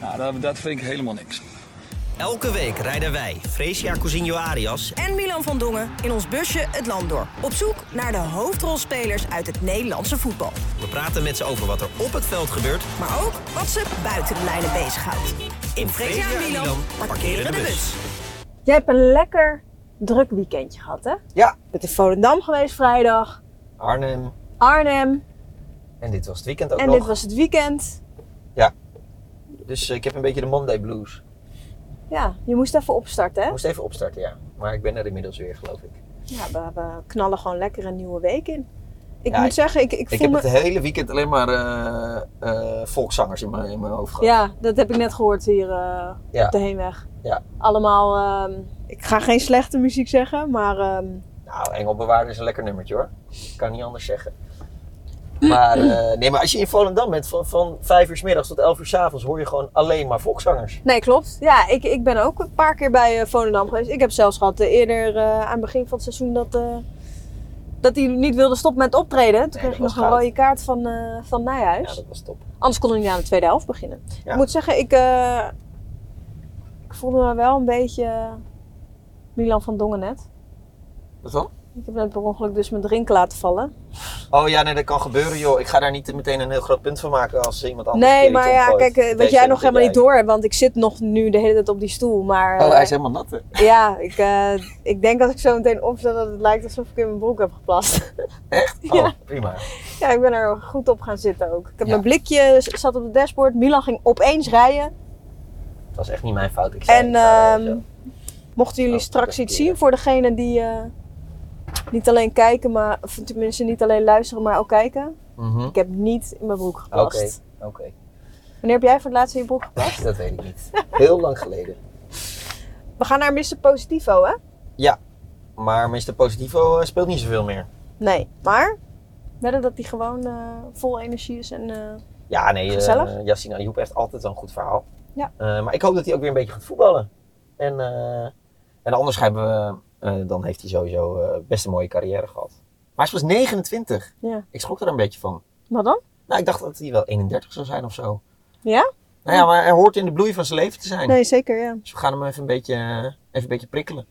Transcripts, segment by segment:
Nou, dat, dat vind ik helemaal niks. Elke week rijden wij, Fresia Cousinho Arias en Milan van Dongen in ons busje het land door. Op zoek naar de hoofdrolspelers uit het Nederlandse voetbal. We praten met ze over wat er op het veld gebeurt, maar ook wat ze buiten de lijnen bezighoudt. In Fresia en Milan parkeren de bus. Jij hebt een lekker druk weekendje gehad, hè? Ja. Met in Volendam geweest vrijdag. Arnhem. Arnhem. En dit was het weekend ook en nog. En dit was het weekend. Dus ik heb een beetje de Monday blues. Ja, je moest even opstarten, hè? Ik moest even opstarten, ja. Maar ik ben er inmiddels weer, geloof ik. Ja, we, we knallen gewoon lekker een nieuwe week in. Ik ja, moet zeggen, ik, ik, ik voel heb me... het hele weekend alleen maar uh, uh, volkszangers in mijn, in mijn hoofd gehad. Ja, dat heb ik net gehoord hier uh, ja. op de heenweg. Ja. Allemaal, um, ik ga geen slechte muziek zeggen, maar... Um... Nou, Engelbewaarder is een lekker nummertje hoor. Ik kan niet anders zeggen. Maar, uh, nee, maar als je in Volendam bent, van, van 5 uur s middags tot 11 uur s avonds, hoor je gewoon alleen maar volkszangers. Nee, klopt. Ja, ik, ik ben ook een paar keer bij uh, Volendam geweest. Ik heb zelfs gehad uh, eerder aan het begin van het seizoen dat, dat hij niet wilde stoppen met optreden. Toen nee, kreeg je nog goud. een rode kaart van, van Nijhuis. Ja, dat was top. Anders kon hij niet aan de tweede helft beginnen. Ja. Ik moet zeggen, ik, ik voelde me wel een beetje Milan van Dongen net. Wat dan? Ik heb net per ongeluk dus mijn drink laten vallen. Oh ja, nee, dat kan gebeuren joh. Ik ga daar niet meteen een heel groot punt van maken als iemand anders Nee, maar ja, kijk, wat jij nog helemaal niet door hebt, want ik zit nog nu de hele tijd op die stoel. Maar, oh, hij is helemaal nat hè? Ja, ik, uh, ik denk als ik zo meteen opsta dat het lijkt alsof ik in mijn broek heb geplast. Echt? Oh, ja. prima. Ja, ik ben er goed op gaan zitten ook. Ik heb ja. mijn blikje, zat op het dashboard. Milan ging opeens rijden. Dat was echt niet mijn fout. Ik zei, en uh, mochten jullie oh, straks iets zien voor degene die... Uh, niet alleen kijken, maar of tenminste niet alleen luisteren, maar ook kijken. Mm -hmm. Ik heb niet in mijn broek geplast. Oké, oké. Okay. Wanneer heb jij voor het laatst in je broek geplast? dat weet ik niet. Heel lang geleden. We gaan naar Mr. Positivo, hè? Ja, maar Mr. Positivo speelt niet zoveel meer. Nee, maar wedden dat hij gewoon uh, vol energie is en uh, Ja, nee, gezellig? Uh, Yassine Ayoub heeft altijd een goed verhaal. Ja. maar ik hoop dat hij ook weer een beetje gaat voetballen. En, en anders hebben we dan heeft hij sowieso uh, best een mooie carrière gehad. Maar hij was 29. Ja. Ik schrok er een beetje van. Wat dan? Nou, ik dacht dat hij wel 31 zou zijn of zo. Ja? Nou ja, maar hij hoort in de bloei van zijn leven te zijn. Nee, zeker, ja. Dus we gaan hem even een beetje, even een beetje prikkelen.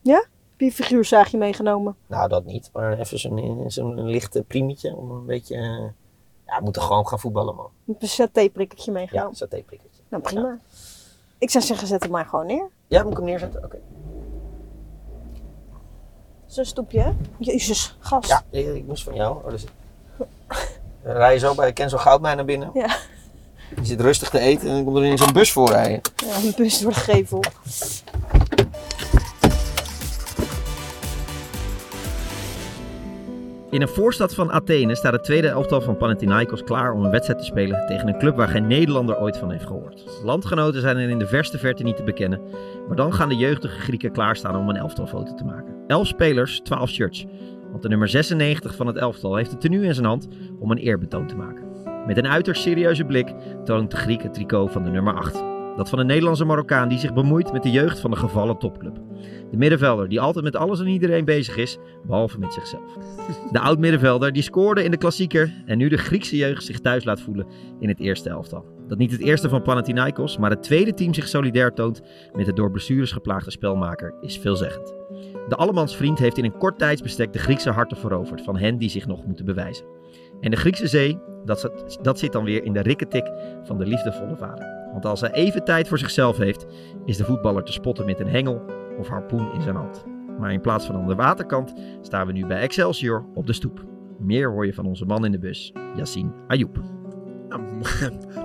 Ja? Heb je een figuurzaagje meegenomen? Nou, dat niet. Maar even zo'n zo'n lichte priemetje om een beetje... Ja, we moeten gewoon gaan voetballen, man. Een satéprikkertje meegenomen? Ja, satéprikkertje. Nou, prima. Ja. Ik zou zeggen, zet hem maar gewoon neer. Ja, moet ik hem neerzetten? Oké. Okay. Zo'n stoepje, hè? Jezus, gast. Ja, ik moest van jou. Oh, dus... Dan rij je zo bij Kenzo Goudmijn naar binnen. Ja. Je zit rustig te eten en dan komt er in zo'n bus voor rijden. Ja, een bus door de gevel. In een voorstad van Athene staat het tweede elftal van Panathinaikos klaar om een wedstrijd te spelen tegen een club waar geen Nederlander ooit van heeft gehoord. Landgenoten zijn er in de verste verte niet te bekennen, maar dan gaan de jeugdige Grieken klaarstaan om een elftalfoto te maken. Elf spelers, 12 shirts. Want de nummer 96 van het elftal heeft het tenue in zijn hand om een eerbetoon te maken. Met een uiterst serieuze blik toont de Griek het tricot van de nummer 8. Dat van een Nederlandse Marokkaan die zich bemoeit met de jeugd van de gevallen topclub. De middenvelder die altijd met alles en iedereen bezig is, behalve met zichzelf. De oud-middenvelder die scoorde in de klassieker en nu de Griekse jeugd zich thuis laat voelen in het eerste elftal. Dat niet het eerste van Panathinaikos, maar het tweede team zich solidair toont met de door blessures geplaagde spelmaker, is veelzeggend. De allemansvriend heeft in een kort tijdsbestek de Griekse harten veroverd van hen die zich nog moeten bewijzen. En de Griekse zee, dat zit, dat zit dan weer in de rikketik van de liefdevolle vader. Want als hij even tijd voor zichzelf heeft, is de voetballer te spotten met een hengel of harpoen in zijn hand. Maar in plaats van aan de waterkant staan we nu bij Excelsior op de stoep. Meer hoor je van onze man in de bus, Yassine Ayoub.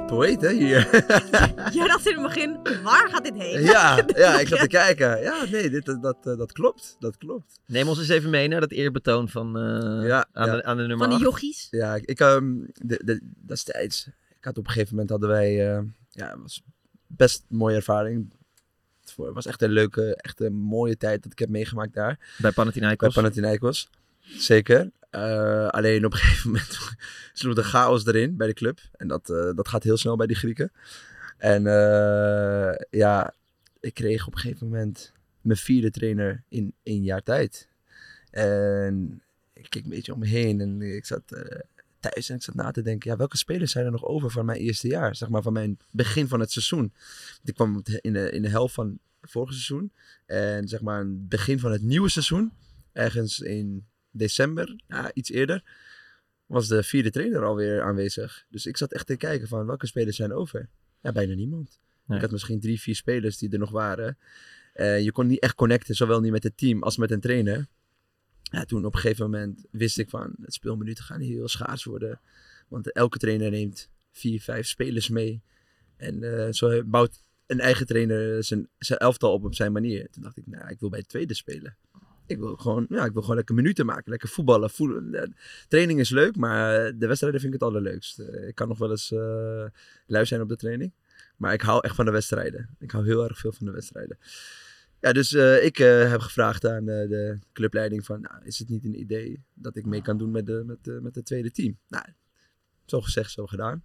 Poëet, hè, hier. Jij dacht in het begin, waar gaat dit heen? Ja, ja ik zat te kijken. Ja, nee, dit, dat, dat, dat klopt. Dat klopt. Neem ons eens even mee naar dat eerbetoon van, uh, ja, aan, ja. De, aan de nummer Van die 8. jochies? Ja, ik, um, de, de, destijds, ik had op een gegeven moment hadden wij, uh, ja, was best mooie ervaring. Het was echt een leuke, echt een mooie tijd dat ik heb meegemaakt daar. Bij Panathinaikos? Bij Panathinaikos, zeker. Eh, alleen op een gegeven moment sloeg de chaos erin bij de club. En dat, eh, dat gaat heel snel bij die Grieken. En eh, ja, ik kreeg op een gegeven moment mijn vierde trainer in één jaar tijd. En ik keek een beetje om me heen en ik zat thuis en ik zat na te denken, ja, welke spelers zijn er nog over van mijn eerste jaar? Zeg maar van mijn begin van het seizoen. Ik kwam in de, in de helft van het vorige seizoen. En zeg maar het begin van het nieuwe seizoen, ergens in december, ja, iets eerder, was de vierde trainer alweer aanwezig. Dus ik zat echt te kijken van welke spelers zijn over. Ja, bijna niemand. Nee. Ik had misschien drie, vier spelers die er nog waren. Eh, je kon niet echt connecten, zowel niet met het team als met een trainer. Ja, toen op een gegeven moment wist ik van het speelminuten gaan heel schaars worden. Want elke trainer neemt vier, vijf spelers mee. En eh, zo bouwt een eigen trainer zijn, zijn elftal op op zijn manier. Toen dacht ik, nou, ik wil bij het tweede spelen. Ik wil gewoon, ja, ik wil gewoon lekker minuten maken, lekker voetballen. Voel- eh, training is leuk, maar de wedstrijden vind ik het allerleukst. Eh, ik kan nog wel eens eh lui zijn op de training. Maar ik hou echt van de wedstrijden. Ik hou heel erg veel van de wedstrijden. Ja, dus eh, ik eh, heb gevraagd aan eh, de clubleiding van, nou, is het niet een idee dat ik mee kan doen met, de, met, met het tweede team? Nou, zo gezegd, zo gedaan.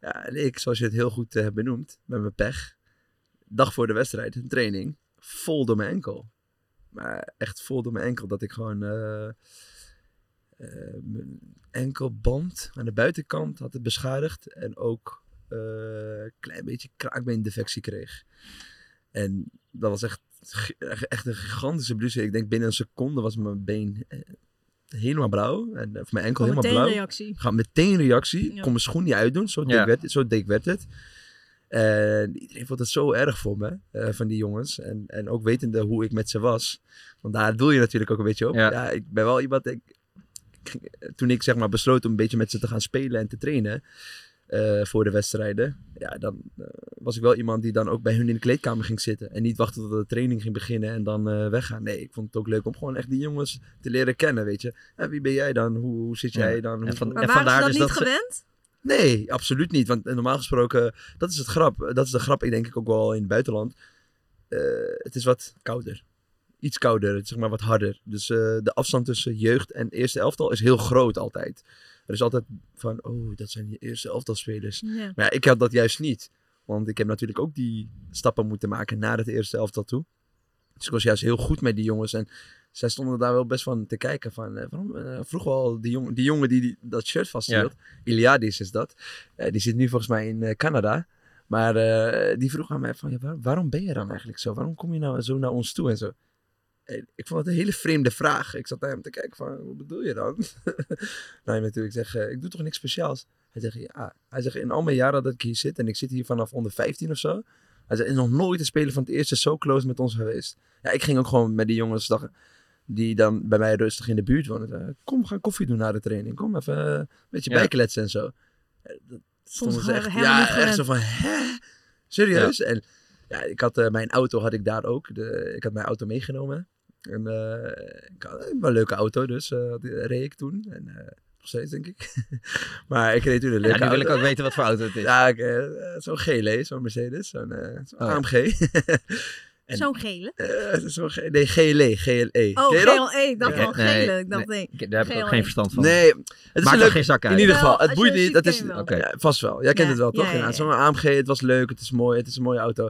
Ja, en ik, zoals je het heel goed hebt benoemd, met mijn pech, dag voor de wedstrijd, een training, vol door mijn enkel. Maar echt vol door mijn enkel, dat ik gewoon mijn enkelband aan de buitenkant had het beschadigd en ook een klein beetje kraakbeendefectie kreeg. En dat was echt, echt een gigantische blessure. Ik denk binnen een seconde was mijn been eh, helemaal blauw. En, of mijn enkel Gewoon helemaal meteen blauw. reactie. Ga meteen reactie. Ja. Kon mijn schoen niet uitdoen. Zo dik, Ja. werd, zo dik werd het. En iedereen vond het zo erg voor me, eh, van die jongens. En, en ook wetende hoe ik met ze was. Want daar doe je natuurlijk ook een beetje op. Ja. Ja, ik ben wel iemand... Ik, toen ik zeg maar besloot om een beetje met ze te gaan spelen en te trainen... eh, voor de wedstrijden. Ja, dan eh, was ik wel iemand die dan ook bij hun in de kleedkamer ging zitten. En niet wachten tot de training ging beginnen en dan eh, weggaan. Nee, ik vond het ook leuk om gewoon echt die jongens te leren kennen, weet je. Ja, wie ben jij dan? Hoe, hoe zit jij dan? En Hoe- van- en waren ze vandaar dat dus niet dat gewend? Nee, absoluut niet. Want normaal gesproken, dat is het grap. Dat is de grap, ik denk ik ook wel in het buitenland. Eh, het is wat kouder. Iets kouder, het is zeg maar wat harder. Dus eh, de afstand tussen jeugd en eerste elftal is heel groot altijd. Er is altijd van, oh, dat zijn je eerste elftalspelers. Ja. Maar ja, ik had dat juist niet. Want ik heb natuurlijk ook die stappen moeten maken naar het eerste elftal toe. Dus ik was juist heel goed met die jongens. En zij stonden daar wel best van te kijken van... eh, waarom eh, vroeg wel die jongen, die, jongen die, die dat shirt vasthield. Iliadis is dat. Eh, die zit nu volgens mij in eh, Canada. Maar eh, die vroeg aan mij van... Ja, waar- waarom ben je dan eigenlijk zo? Waarom kom je nou zo naar ons toe en zo? Eh, Ik vond het een hele vreemde vraag. Ik zat naar hem te kijken van, wat bedoel je dan? nou, natuurlijk, ik zeg, eh, ik doe toch niks speciaals? Hij zegt, ja. Hij zegt, in al mijn jaren dat ik hier zit, en ik zit hier vanaf onder 15 of zo. Hij zegt, is nog nooit een speler van het eerste zo close met ons geweest. Ja, ik ging ook gewoon met die jongens die dan bij mij rustig in de buurt wonen. Eh, Kom, gaan koffie doen na de training. Kom even eh, een beetje Ja. bijkletsen en zo. Dat stonden ze echt, ja, echt zo van, hè? Serieus? En ja, ik had mijn auto had ik daar ook. De, ik had mijn auto meegenomen. En eh, ik had wel een leuke auto, dus eh, reed ik toen. En eh, nog steeds, denk ik. maar ik reed toen een Ja, leuke nu wil ik ook weten wat voor auto het is. Ja, ik, eh, zo'n gele, zo'n Mercedes, zo'n eh, Oh ja. AMG. En- Zo'n gele? Eh, zo'n ge- nee, GLE, GLE. Oh? GLE. Ik dacht Ja. al gele. Ik dacht, nee. ik- daar heb ik ook geen verstand van. Nee, het is er leuk, geen zak uit. In ieder Wel, geval, het boeit niet. Dat is, wel. Ja, vast wel. Jij kent Ja, het wel, toch? ja, ja, ja. Zo'n AMG, het was leuk, het is mooi, het is een mooie auto.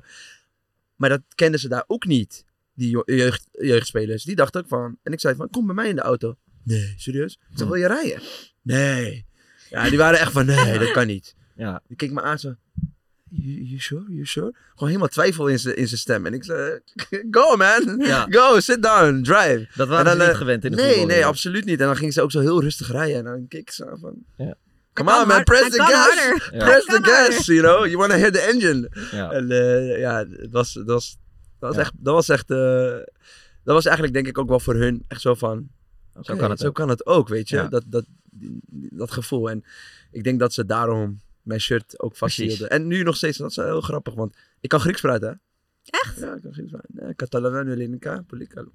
Maar dat kenden ze daar ook niet, die jeugd, jeugdspelers. Die dachten ook van, en ik zei van, kom bij mij in de auto. Nee, serieus? Ik zei, wil je rijden? Nee. Ja, die waren echt van, nee, dat kan niet. Ja. Die keek me aan zo, you, you sure, you sure? Gewoon helemaal twijfel in zijn in zijn stem. En ik zei, go man, Ja. go, sit down, drive. Dat waren En ze dan, niet eh, gewend in de Nee, voetbal, nee, ja. absoluut niet. En dan ging ze ook zo heel rustig rijden. En dan keek ze aan van... Ja. Come on man, press the gas. Press the gas, you know. You want to hear the engine. Ja. En eh, ja, het was, dat was, dat was Ja. echt... Dat was echt... eh, dat was eigenlijk denk ik ook wel voor hun echt zo van... Zo kan het zo ook. kan het ook, weet je. Ja. Dat, dat, dat gevoel. En ik denk dat ze daarom mijn shirt ook vasthielden. En nu nog steeds, dat is heel grappig, want ik kan Grieks praten, hè? Echt? Ja, ik kan Grieks praten. Catalan, Elinica, Polikalo.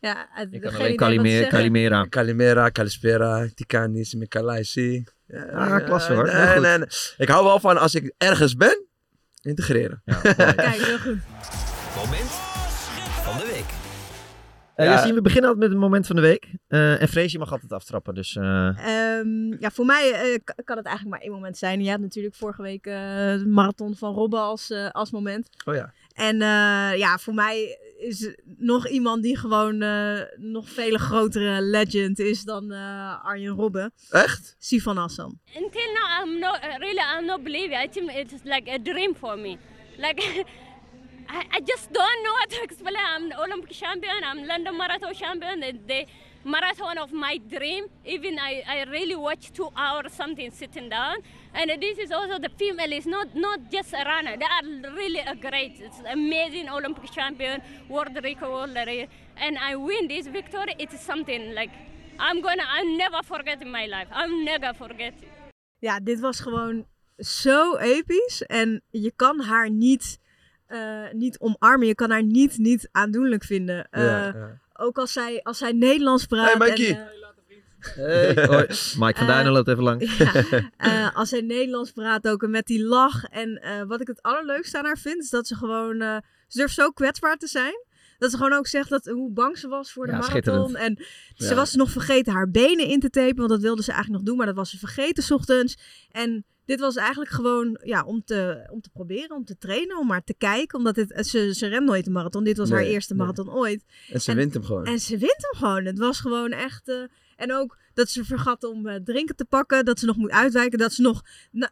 Ja, het- Ik kan alleen Calimera. Calimera. Kalimera, Kalispera, Tikanis, Mikalaisi. Ja, Ah, klasse, hoor. Nee, nee, nee. Ik hou wel van als ik ergens ben, Integreren. Ja. Kijk, heel goed. Moment van de week. Eh, Ja. We beginnen altijd met het moment van de week. Eh, en Frees, je mag altijd aftrappen. Dus eh, Ehm, ja, voor mij eh, kan het eigenlijk maar één moment zijn. Je had natuurlijk vorige week eh, de marathon van Robben als, eh, als moment. Oh ja. En eh, ja, voor mij is er nog iemand die gewoon eh, nog vele grotere legend is dan eh, Arjen Robben. Echt? Sifan Hassan. Until now, I'm not uh, really. I'm not believing. I think it's like a dream for me. Like I, I just don't know what to explain. I'm Olympic champion. I'm London Marathon champion. The, marathon of my dream. Even I, I really watch two hours something sitting down. And this is also the female is not not just a runner. They are really a great. It's amazing Olympic champion, world record holder, and I win this victory. It is something like I'm gonna. I'll never forget in my life. I'll never forget. it. Ja, dit was gewoon zo episch. En je kan haar niet, eh, niet omarmen. Je kan haar niet, niet aandoenlijk vinden. Eh, Ja, ja. Ook als zij, als zij Nederlands praat. Hey, Mikey. en, eh, Hey, hoi. Mike van Duinen loopt even langs. Ja, eh, als zij Nederlands praat ook en met die lach. En eh, wat ik het allerleukste aan haar vind, is dat ze gewoon... eh, ze durft zo kwetsbaar te zijn. Dat ze gewoon ook zegt dat, hoe bang ze was voor de Ja, marathon. schitterend. En ze Ja. was nog vergeten haar benen in te tapen. Want dat wilde ze eigenlijk nog doen, maar dat was ze vergeten 's ochtends. En dit was eigenlijk gewoon ja, om, te, om te proberen, om te trainen, om maar te kijken. Omdat dit, ze, ze rent nooit een marathon. Dit was haar eerste nee. marathon ooit. En ze wint hem gewoon. En ze wint hem gewoon. Het was gewoon echt. eh, en ook dat ze vergat om eh, drinken te pakken. Dat ze nog moet uitwijken. Dat ze nog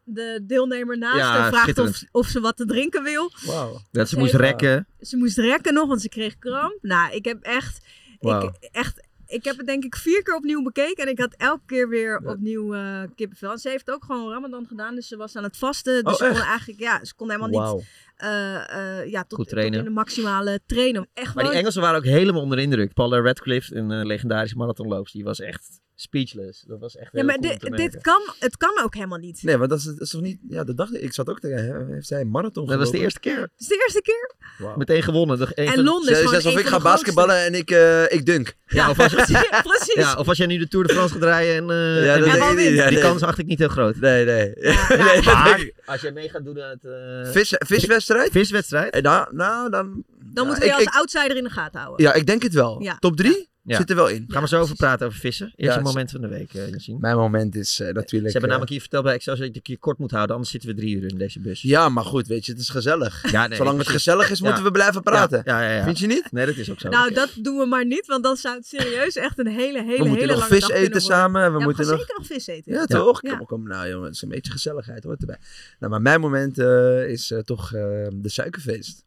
de deelnemer naast Ja, haar vraagt of, of ze wat te drinken wil. Wauw. Dat ze Ze moest rekken. Ze moest rekken nog, want ze kreeg kramp. Nou, ik heb echt. Ik, echt ik heb het denk ik vier keer opnieuw bekeken. En ik had elke keer weer opnieuw eh, kippenvel. En ze heeft ook gewoon Ramadan gedaan. Dus ze was aan het vasten. Dus Oh, ze kon eigenlijk. Ja, ze kon helemaal niet. Eh, eh, ja, tot, Goed tot trainen. in de maximale trainen. Echt Maar die Engelsen waren ook helemaal onder de indruk. Paula Radcliffe, een eh, legendarische marathonloopster, die was echt speechless. Dat was echt Ja, heel maar cool dit, kan, het kan ook helemaal niet. Nee, want dat is, dat is toch niet... Ja, dat dacht ik. Ik zat ook te... hè, Heeft zij een marathon Dat was de eerste keer. Het is de eerste keer. Meteen gewonnen. De- En van- Londen is alsof ik ga basketballen en ik, eh, ik dunk. Ja, of als, Precies. ja, of als jij nu de Tour de France gaat rijden en, eh, Ja, en dat wint. denk ik niet. Ja, die nee. kans acht ik niet heel groot. Nee, nee. Ja, nee dat Maar. Als jij mee gaat doen aan het... eh, Vis, viswedstrijd? viswedstrijd? Eh, Nou, nou, dan... Dan ja, moeten we je ik- als outsider in de gaten houden. Ja, ik denk het wel. Ja. Top 3 Ja. zit er wel in. Gaan we zo over praten over vissen. Eerst Ja, een moment van de week, eh Yassine. Mijn moment is eh, natuurlijk... Ze hebben eh, namelijk hier verteld bij Excelsior dat ik je kort moet houden, anders zitten we drie uur in deze bus. Ja, maar goed, weet je, het is gezellig. Ja, nee, Zolang het gezellig is, Ja. moeten we blijven praten. Ja, ja, ja, ja. Vind je niet? Nee, dat is ook zo. Nou, dat doen we maar niet, want dan zou het serieus echt een hele, hele, we moeten hele nog lange vis dag eten kunnen worden. samen. We Ja, moeten gaan nog... zeker nog vis eten. Ja, Ja. toch? Ja. Kom, kom, nou jongen, het is een beetje gezelligheid, hoort erbij. Nou, maar mijn moment eh, is eh, toch eh, de suikerfeest.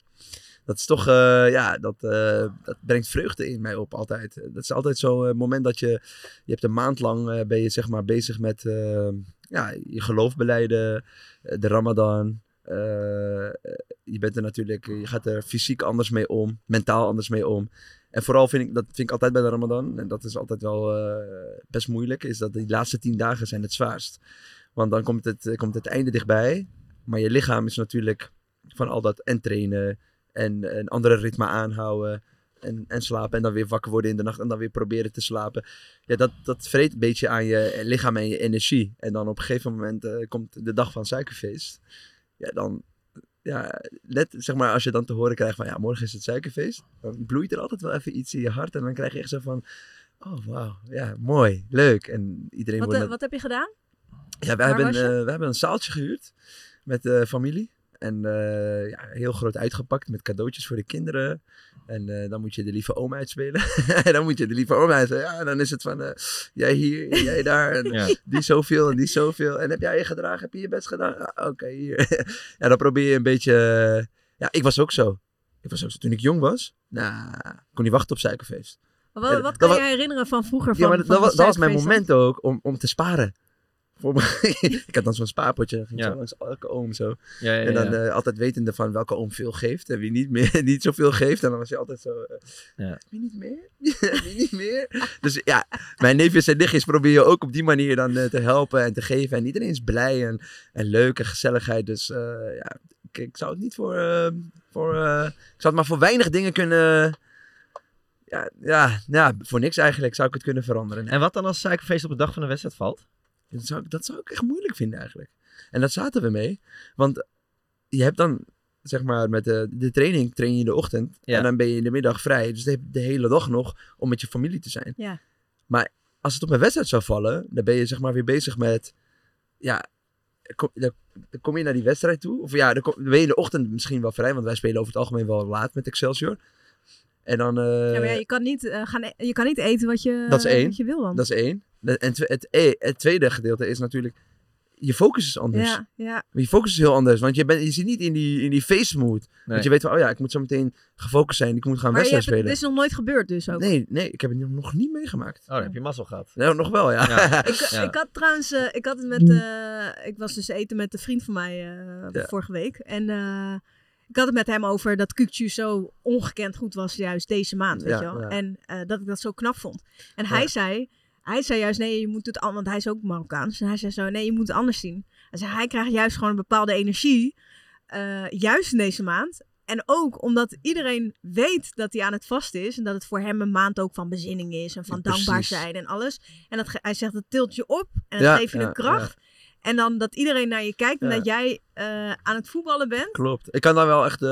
Dat is toch, eh, ja, dat, eh, dat brengt vreugde in mij op altijd. Dat is altijd zo'n moment dat je, je hebt een maand lang eh, ben je zeg maar bezig met eh, ja, je geloof beleiden, eh, de ramadan. Eh, je bent er natuurlijk, je gaat er fysiek anders mee om, mentaal anders mee om. En vooral vind ik, dat vind ik altijd bij de Ramadan, en dat is altijd wel eh, best moeilijk, is dat die laatste tien dagen zijn het zwaarst. Want dan komt het, eh, komt het einde dichtbij. Maar je lichaam is natuurlijk van al dat en trainen en een andere ritme aanhouden. En, en slapen en dan weer wakker worden in de nacht en dan weer proberen te slapen. Ja, dat, dat vreet een beetje aan je lichaam en je energie. En dan op een gegeven moment eh, komt de dag van suikerfeest. Ja, dan, ja, net zeg maar als je dan te horen krijgt van ja, morgen is het suikerfeest. Dan bloeit er altijd wel even iets in je hart. En dan krijg je echt zo van, oh wauw, ja, mooi, leuk. En iedereen Wat, wordt eh, wat heb je gedaan? ja, wij Waar hebben, eh, we hebben een zaaltje gehuurd met de familie. En eh, ja, heel groot uitgepakt met cadeautjes voor de kinderen. En eh, dan moet je de lieve oom uitspelen. en dan moet je de lieve oom uitspelen. Ja, en dan is het van, eh, jij hier, jij daar. En Ja. die zoveel en die zoveel. En heb jij je gedragen? Heb je je best gedaan? Ja, Oké, hier. ja, dan probeer je een beetje... ja, ik was ook zo. Ik was ook zo. Toen ik jong was, nou, kon niet wachten op suikerfeest. Wat, wat kan dat je was- herinneren van vroeger? Van, Ja, maar dat, van dat was, dat was mijn moment ook om, om te sparen. Ik had dan zo'n spaarpotje, ging Ja. zo langs elke oom zo. Ja, ja, en dan eh, altijd wetende van welke oom veel geeft en wie niet, meer, niet zoveel geeft. En dan was je altijd zo, eh, wie niet meer? wie niet meer? Dus ja, mijn neefjes en nichtjes probeer je ook op die manier dan eh, te helpen en te geven. En iedereen is blij en, en leuk en gezelligheid. Dus ja, ik, ik zou het niet voor, voor ik zou het maar voor weinig dingen kunnen... Ja, ja, ja, voor niks eigenlijk zou ik het kunnen veranderen. En wat dan als suikerfeest op de dag van de wedstrijd valt? Dat zou, ik- dat zou ik echt moeilijk vinden eigenlijk. En dat zaten we mee. Want je hebt dan, zeg maar, met de, de training train je in de ochtend. Ja. En dan ben je in de middag vrij. Dus je de hele dag nog om met je familie te zijn. Ja. Maar als het op een wedstrijd zou vallen, dan ben je zeg maar weer bezig met, ja, kom, dan, dan kom je naar die wedstrijd toe. Of ja, dan, kom- dan ben je in de ochtend misschien wel vrij, want wij spelen over het algemeen wel laat met Excelsior. En dan... eh, ja, maar ja, je, kan niet, eh, gaan, e- je kan niet eten wat je, dat is één. wat je wil dan. Dat is één. En het, e- het tweede gedeelte is natuurlijk, je focus is anders. Ja, ja. Je focus is heel anders, want je, bent, je zit niet in die, in die face mood. Want je weet van, oh ja, ik moet zo meteen gefocust zijn, ik moet gaan Maar je wedstrijd het spelen. is nog nooit gebeurd dus ook. Nee, nee, ik heb het nog niet meegemaakt. Oh, dan heb je mazzel gehad. Nou, nog wel, ja. Ik, ik had trouwens, eh, ik had het met, eh, ik was dus eten met een vriend van mij eh, Ja. vorige week. En eh, ik had het met hem over dat Kukcu zo ongekend goed was juist deze maand, weet Ja, je wel. ja. En eh, dat ik dat zo knap vond. En hij zei, hij zei juist, nee, je moet het anders, want hij is ook Marokkaans. En hij zei zo, nee, je moet het anders zien. Hij zei, hij krijgt juist gewoon een bepaalde energie, eh, juist in deze maand. En ook omdat iedereen weet dat hij aan het vast is. En dat het voor hem een maand ook van bezinning is. En van Ja, dankbaar zijn en alles. En dat, hij zegt, dat tilt je op. En dat Ja, geeft je ja, een kracht. En dan dat iedereen naar je kijkt. En Ja. dat jij eh, aan het voetballen bent. Klopt. Ik kan daar wel echt, eh,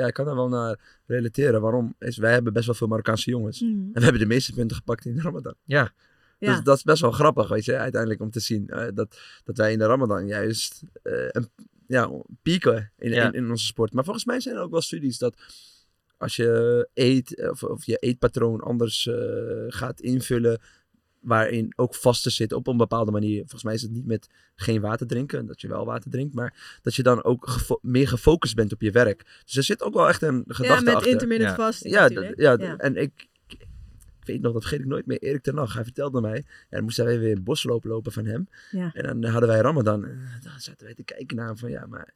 ja, ik kan daar wel naar relateren. Waarom? Is, wij hebben best wel veel Marokkaanse jongens. Mhm. En we hebben de meeste punten gepakt in de Ramadan. Ja. Ja. Dus dat is best wel grappig, weet je, uiteindelijk om te zien. eh, dat, dat wij in de Ramadan juist eh, een, ja, pieken in, Ja. in, in onze sport. Maar volgens mij zijn er ook wel studies dat als je eet, of, of je eetpatroon anders eh, gaat invullen, waarin ook vasten zit op een bepaalde manier. Volgens mij is het niet met geen water drinken, dat je wel water drinkt, maar dat je dan ook gefo- meer gefocust bent op je werk. Dus er zit ook wel echt een gedachte met achter. intermittent fasting Ja, natuurlijk. dat- ja, Ja. en ik, ik weet nog, dat vergeet ik nooit meer, Erik ten Hag, hij vertelde mij, en dan moesten wij weer in het bos lopen, lopen van hem. Ja. En dan hadden wij Ramadan. En dan zaten wij te kijken naar hem van, ja, maar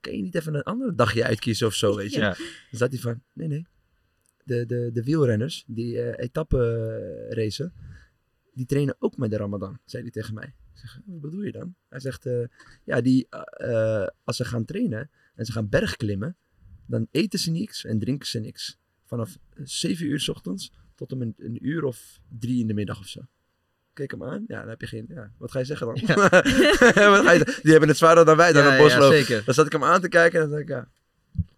kan je niet even een ander dagje uitkiezen of zo, weet je? Ja. Dan zat hij van, nee, nee. De, de, de wielrenners, die eh etappe eh, racen, die trainen ook met de Ramadan, zei hij tegen mij. Ik zeg, wat bedoel je dan? Hij zegt, eh, ja, die, eh, eh, als ze gaan trainen en ze gaan bergklimmen, dan eten ze niks en drinken ze niks. Vanaf 7 uur s ochtends tot om een, een uur of drie in de middag of zo. Kijk hem aan. Ja, dan heb je geen... Ja, wat ga je zeggen dan? Wat ga je- die hebben het zwaarder dan wij dan Ja, een bosloop. ja, zeker. Dan zat ik hem aan te kijken en dan dacht ik, ja...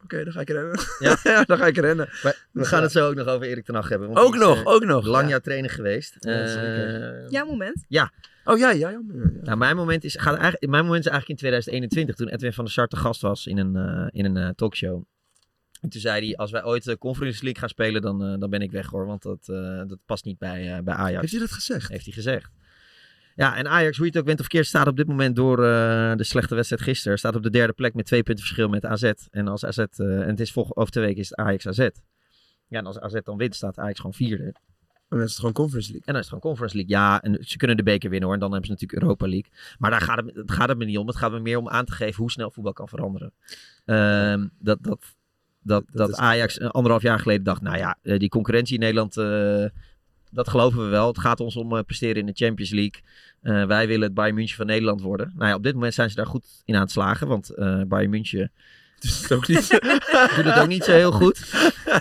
Oké, dan ga ik rennen. Ja. ja, dan ga ik rennen. Maar we gaan het zo ook nog over Erik ten Hag hebben. want Ook is, nog, eh, ook nog, Lang ja. jaar trainer geweest. Ja, Eh. Jouw moment? Ja. Oh ja, ja, ja. ja. Nou, mijn moment is, gaat eigenlijk, mijn moment is eigenlijk in 2021, toen Edwin van der Sar te gast was in een, eh, in een eh, talkshow. En toen zei hij, als wij ooit de Conference League gaan spelen, dan, eh, dan ben ik weg hoor, want dat, eh, dat past niet bij, eh, bij Ajax. Heeft hij dat gezegd? Heeft hij gezegd. Ja, en Ajax, hoe je het ook bent of verkeerd, staat op dit moment door eh, de slechte wedstrijd gisteren, staat op de derde plek met twee punten verschil met AZ. En als AZ, eh, en het is volgende, over twee weken is het Ajax AZ. Ja, en als AZ dan wint, staat Ajax gewoon vierde. En dan is het gewoon Conference League. En dan is het gewoon Conference League. Ja, en ze kunnen de beker winnen hoor. En dan hebben ze natuurlijk Europa League. Maar daar gaat het, gaat het me niet om. Het gaat me meer om aan te geven hoe snel voetbal kan veranderen. Ehm, dat, dat, dat, dat, Ajax een anderhalf jaar geleden dacht... Nou ja, eh, die concurrentie in Nederland... eh, dat geloven we wel. Het gaat ons om eh, presteren in de Champions League. Eh, wij willen het Bayern München van Nederland worden. Nou ja, op dit moment zijn ze daar goed in aan het slagen. Want eh Bayern München... Dus het ook niet. doet het ook niet zo heel goed.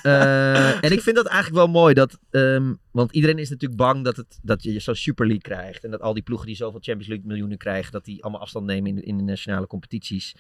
En ik vind dat eigenlijk wel mooi. Dat, ehm, want iedereen is natuurlijk bang dat, het, dat je zo'n Super League krijgt. En dat al die ploegen die zoveel Champions League miljoenen krijgen... dat die allemaal afstand nemen in, in de nationale competities.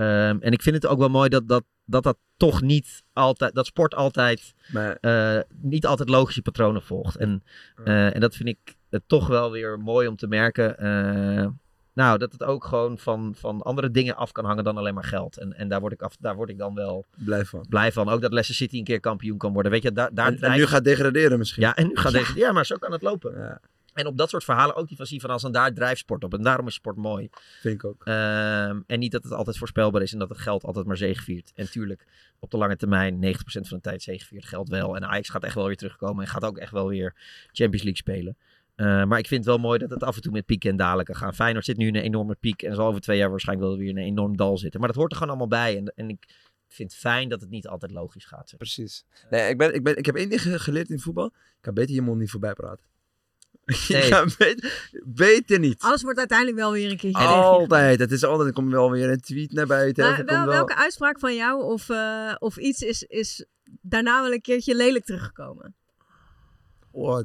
Ehm, en ik vind het ook wel mooi dat dat, dat, dat toch niet altijd... dat sport altijd... Maar, eh, niet altijd logische patronen volgt. En, eh, en dat vind ik het toch wel weer mooi om te merken... eh, nou, dat het ook gewoon van, van andere dingen af kan hangen dan alleen maar geld. En, en daar, word ik af, daar word ik dan wel Blij van. blij van. Ook dat Leicester City een keer kampioen kan worden. Weet je, daar, daar En, nu gaat degraderen misschien. Ja, en nu gaat Ja. degraderen. Ja, maar zo kan het lopen. Ja, En op dat soort verhalen ook die van zien van als een daar drijft sport op. En daarom is sport mooi. vind ik ook. Ehm, en niet dat het altijd voorspelbaar is en dat het geld altijd maar zegeviert. En tuurlijk, op de lange termijn, 90% van de tijd zegeviert geld wel. En Ajax gaat echt wel weer terugkomen en gaat ook echt wel weer Champions League spelen. Eh, maar ik vind het wel mooi dat het af en toe met pieken en dalen kan gaan. Feyenoord zit nu in een enorme piek en zal over twee jaar waarschijnlijk wel weer in een enorm dal zitten. Maar dat hoort er gewoon allemaal bij. En, en ik vind het fijn dat het niet altijd logisch gaat. zeg. Precies. Nee, ik, ben, ik, ben, ik heb één ding ge- geleerd in voetbal. Ik kan beter je mond niet voorbij praten. Nee. Ik kan beter, beter niet. Alles wordt uiteindelijk wel weer een keertje Altijd. Het is altijd, er komt wel weer een tweet naar buiten. Maar wel, welke uitspraak van jou of, eh, of iets is, is daarna wel een keertje lelijk teruggekomen? Oh,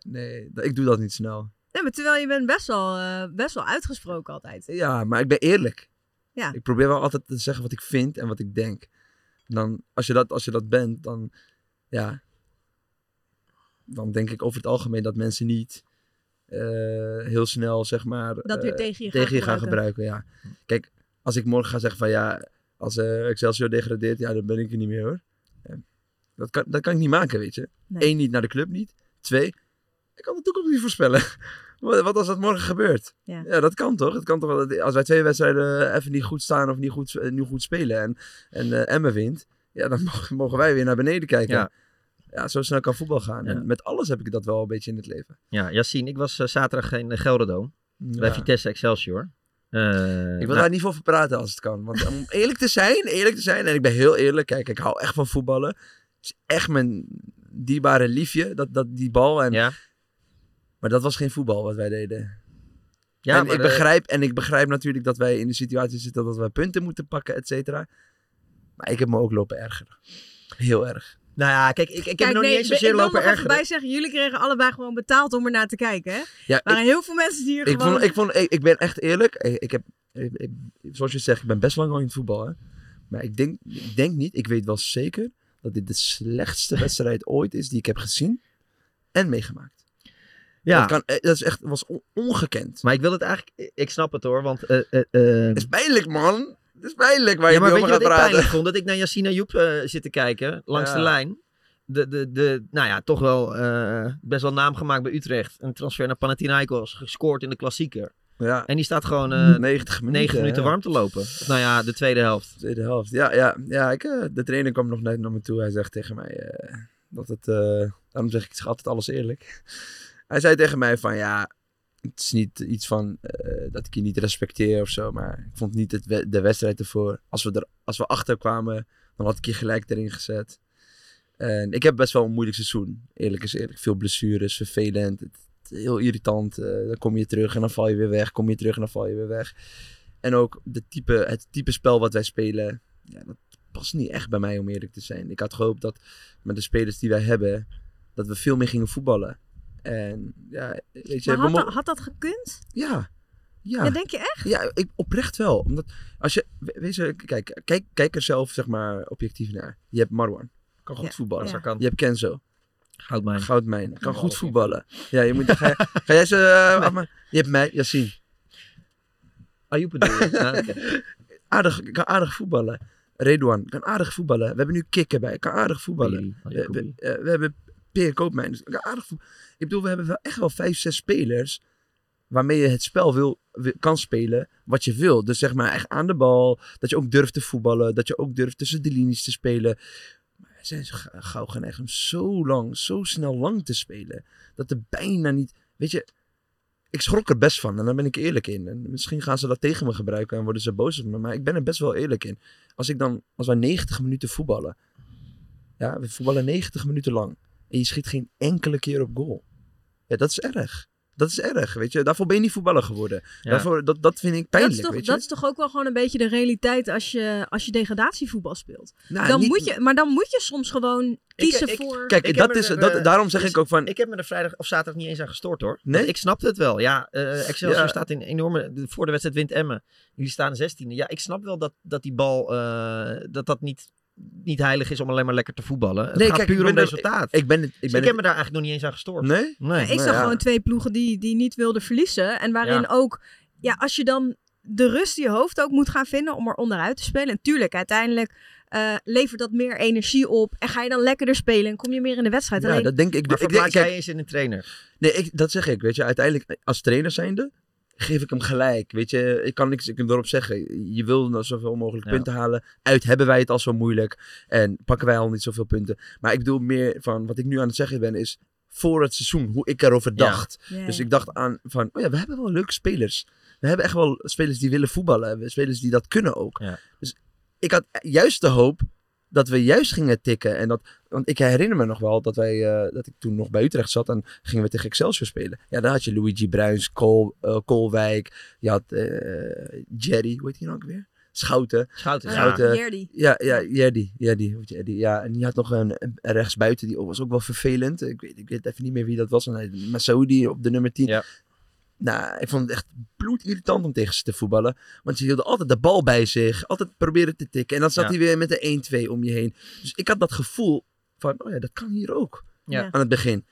nee, ik doe dat niet snel. Nee, maar terwijl je bent best wel, eh, best wel uitgesproken altijd. Ja, maar ik ben eerlijk. Ja. Ik probeer wel altijd te zeggen wat ik vind en wat ik denk. Dan, als, je dat, als je dat bent, dan, ja, dan denk ik over het algemeen dat mensen niet eh, heel snel, zeg maar... Dat weer eh, tegen je gaan gaan gebruiken. Ja. Kijk, als ik morgen ga zeggen van ja, als eh, Excelsior degradeert, ja, dan ben ik er niet meer hoor. Dat, kan, dat kan ik niet maken, weet je. Nee. Eén, niet naar de club niet. Twee, ik kan de toekomst niet voorspellen. Wat, wat als dat morgen gebeurt? Ja. dat kan toch? Het kan toch wel, als wij twee wedstrijden even niet goed staan of niet goed, niet goed spelen en, en eh Emmen wint, ja, dan mogen, mogen wij weer naar beneden kijken. Ja. Ja. zo snel kan voetbal gaan. En met alles heb ik dat wel een beetje in het leven. Ja, Yassine, ik was eh, zaterdag in de Gelderdoom. Bij. Vitesse Excelsior. Eh, Ik wil nou, daar niet voor praten als het kan. Want om eerlijk te zijn, eerlijk te zijn, en ik ben heel eerlijk, kijk, ik hou echt van voetballen. Het is echt mijn dierbare liefje, dat, dat, die bal. En, Maar dat was geen voetbal wat wij deden. Ja, en, maar, ik eh, begrijp, en ik begrijp natuurlijk dat wij in de situatie zitten dat wij punten moeten pakken, et cetera. Maar ik heb me ook lopen ergeren. Heel erg. Nou ja, kijk, ik, ik heb Kijk, nog nee, niet eens zozeer ik wil lopen nog even ergeren. bij zeggen, jullie kregen allebei gewoon betaald om er naar te kijken, hè? Ja, er waren ik- heel veel mensen die hier Ik, gewoon... vond, ik, vond, ik, ik ben echt eerlijk. Ik, ik heb, ik, ik- zoals je zegt, ik ben best lang al in het voetbal. Hè? Maar ik denk, ik denk niet, ik weet wel zeker dat dit de slechtste wedstrijd ooit is die ik heb gezien en meegemaakt. Ja. Dat, kan, eh, dat is echt, was on- ongekend. Maar ik wil het eigenlijk... Ik snap het hoor, want... eh eh, eh, Het is pijnlijk, man. Het is pijnlijk waar ja, je maar over gaat ik praten. pijnlijk vond? Dat ik naar Yassine Joep eh zit te kijken, langs Ja. de lijn. De, de, de, nou ja, toch wel eh, best wel naam gemaakt bij Utrecht. Een transfer naar Panathinaikos, gescoord in de klassieker. Ja. En die staat gewoon eh 90 minuten, 9 minuten ja. warm te lopen. Of nou ja, de tweede helft. Tweede helft. Ja, ja, ja ik, de trainer kwam nog net naar me toe. Hij zegt tegen mij dat het. daarom zeg ik, ik zeg altijd alles eerlijk. Hij zei tegen mij van ja. Het is niet iets van eh, dat ik je niet respecteer of zo. Maar ik vond niet het de wedstrijd ervoor. Als we, er, als we achterkwamen, dan had ik je gelijk erin gezet. En ik heb best wel een moeilijk seizoen. Eerlijk is eerlijk. Veel blessures, vervelend. Heel irritant. eh, dan kom je terug en dan val je weer weg. Kom je terug en dan val je weer weg. En ook de type, het type spel wat wij spelen. Ja, dat past niet echt bij mij om eerlijk te zijn. Ik had gehoopt dat met de spelers die wij hebben. Dat we veel meer gingen voetballen. En ja, weet je... Maar had, dat, had dat gekund? Ja. Ja. Ja, denk je echt? Ja, ik, oprecht wel. Omdat als je, we- wees, er- kijk, kijk, kijk er zelf zeg maar objectief naar. Je hebt Marwan, kan goed Ja, voetballen. ja. Kan. Je hebt Kenzo. Goudmijn. Goudmijn, kan goed voetballen. Ja, je moet, ga, jij- ga jij ze eh, Je hebt mij, Yassine. Ayoub bedoel je? Ja, oké. aardig, kan aardig voetballen. Redouan kan aardig voetballen. We hebben nu Kikker bij, kan aardig voetballen. We, we, eh, we hebben Peer Koopmijn, dus aardig. Ik bedoel, we hebben wel echt wel vijf, zes spelers waarmee je het spel wil, kan spelen wat je wil. Dus zeg maar echt aan de bal, dat je ook durft te voetballen, dat je ook durft tussen de linies te spelen. Maar zijn ga- gauw geneigd om zo lang, zo snel lang te spelen, dat er bijna niet... Weet je, ik schrok er best van en daar ben ik eerlijk in. En misschien gaan ze dat tegen me gebruiken en worden ze boos op me, maar ik ben er best wel eerlijk in. Als ik dan, als wij 90 minuten voetballen, ja, we voetballen 90 minuten lang en je schiet geen enkele keer op goal. Ja, dat is erg. Dat is erg, weet je. Daarvoor ben je niet voetballer geworden. Ja. Daarvoor, dat, dat vind ik Dat pijnlijk, is, toch, weet je. dat is toch ook wel gewoon een beetje de realiteit als je, als je degradatievoetbal speelt. Nou, dan niet- moet je, maar dan moet je soms gewoon kiezen ik- voor... Kijk, Ik dat is, er, dat, eh, daarom zeg dus ik ook van... Ik heb me er vrijdag of zaterdag niet eens aan gestoord hoor. Nee? Ik snapte het wel. Ja, eh Excelsior Ja. staat in enorme... Voor de wedstrijd wint Emmen. Jullie staan 16e. Ja, ik snap wel dat, dat die bal... eh, dat dat niet, niet heilig is om alleen maar lekker te voetballen. Het Nee, gaat kijk, puur om ben resultaat. Ik ben het... Ik Dus ben ik heb me daar eigenlijk nog niet eens aan gestoord. Nee? Nee. ik nou zag ja. gewoon twee ploegen die, die niet wilden verliezen. En waarin Ja. ook, ja, als je dan de rust in je hoofd ook moet gaan vinden om er onderuit te spelen. En tuurlijk, uiteindelijk eh, levert dat meer energie op. En ga je dan lekkerder spelen en kom je meer in de wedstrijd. Ja, Alleen, dat denk ik. Maar ik denk, jij kijk, eens in een trainer? nee, ik, dat zeg ik, weet je. Uiteindelijk, als trainer zijnde, geef ik hem gelijk. Weet je, ik kan niks ik kan erop zeggen. Je wil nou zoveel mogelijk Ja. punten halen. Uit hebben wij het al zo moeilijk. En pakken wij al niet zoveel punten. Maar ik bedoel meer van, wat ik nu aan het zeggen ben, is voor het seizoen, hoe ik erover dacht. Ja, Dus ik dacht aan van, oh ja, we hebben wel leuke spelers. We hebben echt wel spelers die willen voetballen. We hebben Spelers die dat kunnen ook. Ja. Dus ik had juist de hoop dat we juist gingen tikken. En dat, want ik herinner me nog wel dat, wij, eh, dat ik toen nog bij Utrecht zat en gingen we tegen Excelsior spelen. Ja, daar had je Luigi Bruins, Kool, eh, Koolwijk. Je had eh, Jerry, hoe heet die nou ook weer? Schouten. Schouten. Ja, Ja. Schouten. Jerdy. Ja, ja, Jerdy. Jerdy. Ja, en die had nog een, een rechtsbuiten, die was ook wel vervelend. Ik weet, ik weet even niet meer wie dat was. En hij- Masoudi op de nummer 10. Ja. Nou, ik vond het echt bloedirritant om tegen ze te voetballen. Want ze hielden altijd de bal bij zich. Altijd proberen te tikken. En dan zat Ja. hij weer met de 1-2 om je heen. Dus ik had dat gevoel van, oh ja, dat kan hier ook. Ja. Aan het begin.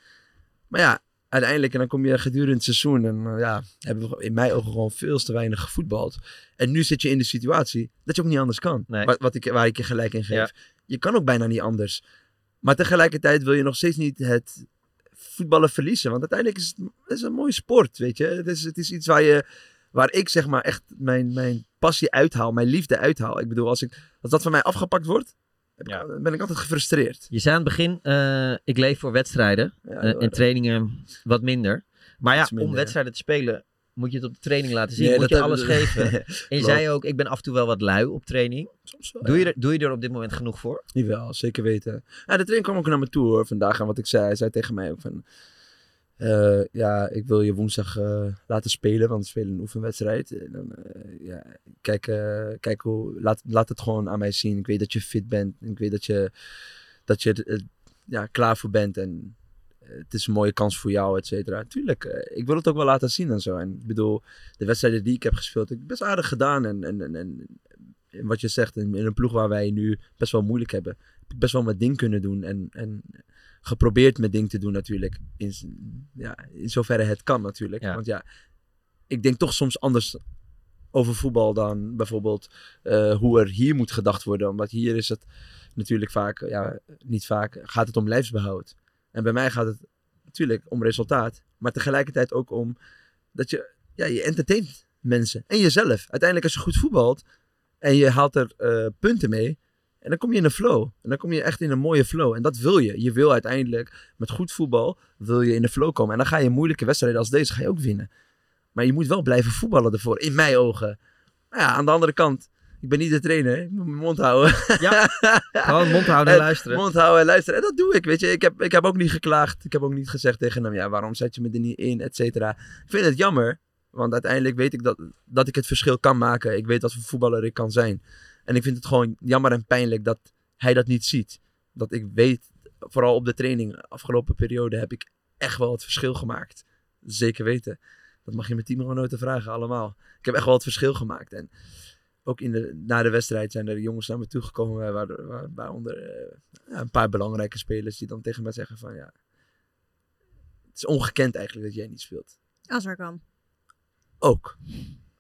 Maar ja, uiteindelijk, en dan kom je gedurende het seizoen. En eh, ja, hebben we in mijn ogen gewoon veel te weinig gevoetbald. En nu zit je in de situatie dat je ook niet anders kan. Nee. Wat, wat ik, waar ik je gelijk in geef. Ja. Je kan ook bijna niet anders. Maar tegelijkertijd wil je nog steeds niet het voetballen verliezen. Want uiteindelijk is het, het is een mooie sport, weet je. Het is, het is iets waar, je, waar ik zeg maar echt mijn, mijn passie uithaal, mijn liefde uithaal. Ik bedoel, als, ik, als dat van mij afgepakt wordt, heb ik- ben ik altijd gefrustreerd. Je zei aan het begin, eh, ik leef voor wedstrijden. Ja, eh, en trainingen wat minder. Maar ja, minder, om ja. wedstrijden te spelen moet je het op de training laten zien. Nee, moet je alles geven. En je zei ook, ik ben af en toe wel wat lui op training. Soms wel, doe, je er, doe je er op dit moment genoeg voor? Jawel, zeker weten. Ja, de trainer kwam ook naar me toe hoor, vandaag. En wat ik zei, hij zei tegen mij ook van... eh, ja, ik wil je woensdag eh, laten spelen, want we spelen een oefenwedstrijd. En dan, eh, ja, kijk, kijk hoe, laat, laat het gewoon aan mij zien. Ik weet dat je fit bent. Ik weet dat je, dat je er ja, klaar voor bent. En het is een mooie kans voor jou, et cetera. Tuurlijk, eh, ik wil het ook wel laten zien en zo. En ik bedoel, de wedstrijden die ik heb gespeeld, heb ik best aardig gedaan. En, en, en, en wat je zegt, in, in een ploeg waar wij nu best wel moeilijk hebben, heb ik best wel mijn ding kunnen doen. En, en geprobeerd mijn ding te doen natuurlijk. In, ja, in zoverre het kan natuurlijk. Want ja, ik denk toch soms anders over voetbal dan bijvoorbeeld eh, hoe er hier moet gedacht worden. Omdat hier is het natuurlijk vaak, ja, niet vaak, gaat het om lijfsbehoud. En bij mij gaat het natuurlijk om resultaat. Maar tegelijkertijd ook om dat je, ja, je entertaint mensen. En jezelf. Uiteindelijk als je goed voetbalt en je haalt er eh, punten mee. En dan kom je in een flow. En dan kom je echt in een mooie flow. En dat wil je. Je wil uiteindelijk met goed voetbal wil je in de flow komen. En dan ga je moeilijke wedstrijden als deze ga je ook winnen. Maar je moet wel blijven voetballen ervoor. In mijn ogen. Maar ja, aan de andere kant. Ik ben niet de trainer. Ik moet mijn mond houden. Ja, gewoon mond houden en luisteren. Mond houden en luisteren. En dat doe ik, weet je. Ik heb, ik heb ook niet geklaagd. Ik heb ook niet gezegd tegen hem, ja, waarom zet je me er niet in, et cetera. Ik vind het jammer. Want uiteindelijk weet ik dat, dat ik het verschil kan maken. Ik weet wat voor voetballer ik kan zijn. En ik vind het gewoon jammer en pijnlijk dat hij dat niet ziet. Dat ik weet, vooral op de training, afgelopen periode, heb ik echt wel het verschil gemaakt. Zeker weten. Dat mag je mijn teamgenoten vragen, allemaal. Ik heb echt wel het verschil gemaakt. En ook in de, na de wedstrijd zijn er jongens naar me toegekomen, waar, waar, waaronder eh, ja, een paar belangrijke spelers die dan tegen mij zeggen van ja, het is ongekend eigenlijk dat jij niet speelt. Als er kan. Ook.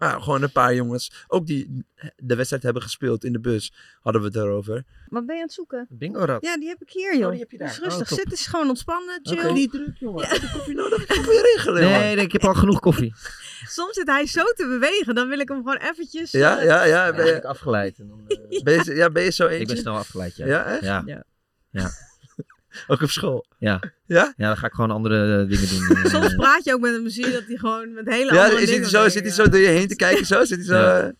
Maar gewoon een paar jongens, ook die de wedstrijd hebben gespeeld in de bus, hadden we het erover. Wat ben je aan het zoeken? Bingo rad. Ja, die heb ik hier, joh. Oh, die heb je daar. Dus rustig, Oh, top. zit eens gewoon ontspannen, chill. Oké, niet druk, jongen. Heb je koffie nodig? Ik je regelen, Nee, nee, ik heb al genoeg koffie. Soms zit hij zo te bewegen, dan wil ik hem gewoon eventjes... Ja, eh, ja, ja. Ben je, afgeleid. En dan, eh, ben je, ja, ben je zo eentje? ik ben snel afgeleid, ja. Ja, echt? Ja. Ja. Ook op school? Ja. Ja? Ja, dan ga ik gewoon andere eh, dingen doen. eh. Soms praat je ook met hem, zie je dat hij gewoon met hele Ja, andere is hij dingen zo, bezig zit hij zo door je heen te kijken? Zo? Zit hij zo... Ja. eh,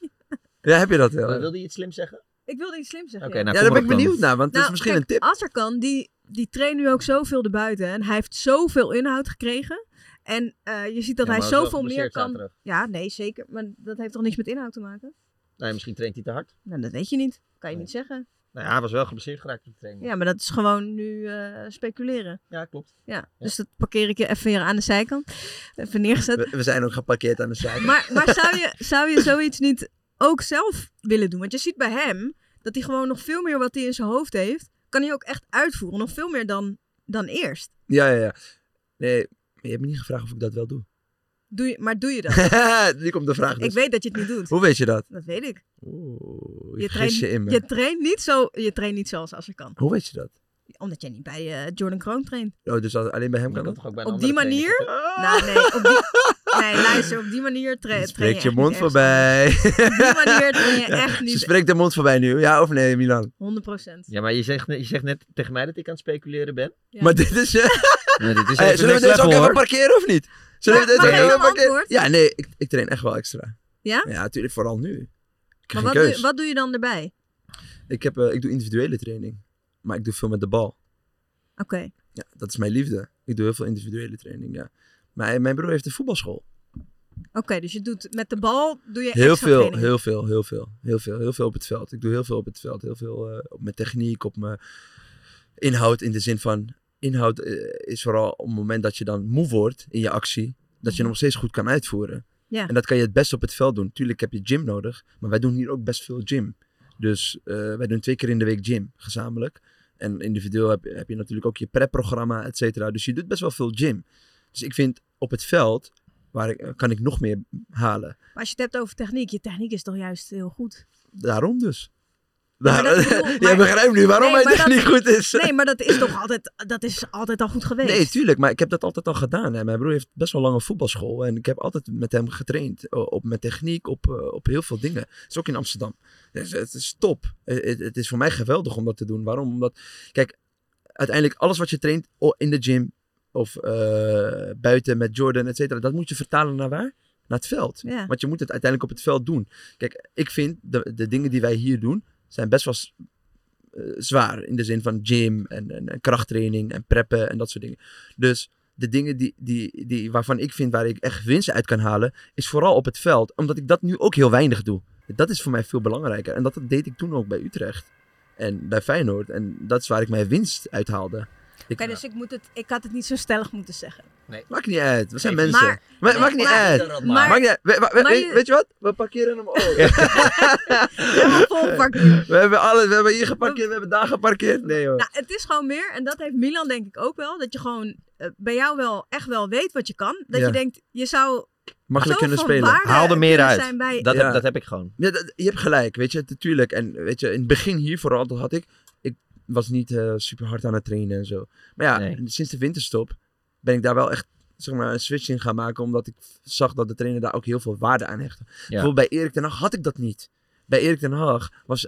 Ja, heb je dat wel? Maar wilde je iets slim zeggen? Ik wilde iets slim zeggen. Oké, ja. nou, ja, daar ben ik op dan. benieuwd naar, want het is Nou, misschien kijk, een tip. Azarkan, die, die traint nu ook zoveel erbuiten. En hij heeft zoveel inhoud gekregen. En eh, je ziet dat Ja, hij hij zoveel meer kan... zaterdag. Ja, nee, zeker. Maar dat heeft toch niks met inhoud te maken? Nee, misschien traint hij te hard. Nou, dat weet je niet. Kan je niet zeggen. Nou ja, hij was wel geblesseerd geraakt op de training. Ja, maar dat is gewoon nu eh, speculeren. Ja, klopt. Ja, dus dat parkeer ik je even weer aan de zijkant. Even neergezet. We, we zijn ook geparkeerd aan de zijkant. Maar, maar zou, je, zou je zoiets niet ook zelf willen doen? Want je ziet bij hem dat hij gewoon nog veel meer wat hij in zijn hoofd heeft, kan hij ook echt uitvoeren. Nog veel meer dan, dan eerst. Ja, ja, ja. Nee, je hebt me niet gevraagd of ik dat wel doe. Doe je, maar doe je dat? nu komt de vraag dus. Ik weet dat je het niet doet. Hoe weet je dat? Dat weet ik. Oeh, Je je gis je in me. je traint niet zo, je traint niet zoals als je kan. Hoe weet je dat? Omdat jij niet bij eh, Jordan Kroon traint. Oh, dus als- alleen bij hem kan dat? toch ook bij Op die manier? Nou, nee, op die, nee, luister, op die manier tra train je Spreek je mond voorbij. Op die manier train je echt niet. Ze spreekt de mond voorbij nu. Ja of nee, Milan? 100 procent. Ja, maar je zegt, net- je zegt net tegen mij dat ik aan het speculeren ben. Ja. Maar dit is... eh, Nee, dit is Hey, even zullen we deze ook even parkeren of niet? Zullen we antwoord? Ja, nee, ik, ik train echt wel extra. Ja? Ja, natuurlijk, vooral nu. Maar wat doe, je, wat doe je dan erbij? Ik, heb, eh, ik doe individuele training. Maar ik doe veel met de bal. Oké. Ja, dat is mijn liefde. Ik doe heel veel individuele training, ja. Maar mijn broer heeft een voetbalschool. Oké, dus je doet met de bal doe je Heel veel, training. heel veel, heel veel, heel veel, heel veel op het veld. Ik doe heel veel op het veld. Heel veel eh, op mijn techniek, op mijn inhoud in de zin van... Inhoud eh, is vooral op het moment dat je dan moe wordt in je actie. dat je nog steeds goed kan uitvoeren. Ja. En dat kan je het best op het veld doen. Tuurlijk heb je gym nodig, maar wij doen hier ook best veel gym. Dus eh, wij doen twee keer in de week gym, gezamenlijk. En individueel heb, heb je natuurlijk ook je prep-programma, et cetera. Dus je doet best wel veel gym. Dus ik vind op het veld waar ik, kan ik nog meer halen. Maar als je het hebt over techniek, je techniek is toch juist heel goed. Daarom dus. Dat bedoel- Jij begrijpt nu waarom Nee, dat- techniek goed is. Nee, maar dat is toch altijd, dat is altijd al goed geweest. Nee, tuurlijk, maar ik heb dat altijd al gedaan. Hè. Mijn broer heeft best wel lange voetbalschool en ik heb altijd met hem getraind. o- Op mijn techniek, op, eh, op heel veel dingen. Het is ook in Amsterdam. Dus het is top. Eh, Het, het is voor mij geweldig om dat te doen. Waarom? Omdat, kijk, uiteindelijk alles wat je traint o- in de gym of eh, buiten met Jordan, et cetera, dat moet je vertalen naar waar? Naar het veld. Ja. Want je moet het uiteindelijk op het veld doen. Kijk, ik vind de, de dingen die wij hier doen, zijn best wel eh, zwaar. In de zin van gym en, krachttraining en preppen en dat soort dingen. Dus de dingen die, die, die, waarvan ik vind waar ik echt winst uit kan halen, is vooral op het veld. Omdat ik dat nu ook heel weinig doe. Dat is voor mij veel belangrijker. En dat deed ik toen ook bij Utrecht. En bij Feyenoord. En dat is waar ik mijn winst uit haalde. Ik, Oké, dus ik, moet het, ik had het niet zo stellig moeten zeggen. Nee. Maakt niet uit. We zijn Nee, mensen. maar- Ma- nee, maakt niet maar- uit. maar- maakt niet uit. We- we- we- maar weet, je- weet je wat? We parkeren hem ook. Helemaal vol parkeren. We hebben, alle, we hebben hier geparkeerd, we hebben daar geparkeerd. Nee hoor. Nou, het is gewoon meer, en dat heeft Milan denk ik ook wel, dat je gewoon eh, bij jou wel echt wel weet wat je kan. Dat Ja. je denkt, je zou Makkelijk kunnen spelen. Haal er meer uit. bij- Dat, Ja. heb, dat heb ik gewoon. Ja, dat- je hebt gelijk, weet je, natuurlijk. En weet je, in het begin hier vooral, dat had ik was niet eh, super hard aan het trainen en zo. Maar ja, Nee. sinds de winterstop ben ik daar wel echt, zeg maar, een switch in gaan maken, omdat ik zag dat de trainer daar ook heel veel waarde aan hechtte. Bijvoorbeeld bij Erik ten Hag had ik dat niet. Bij Erik ten Hag was,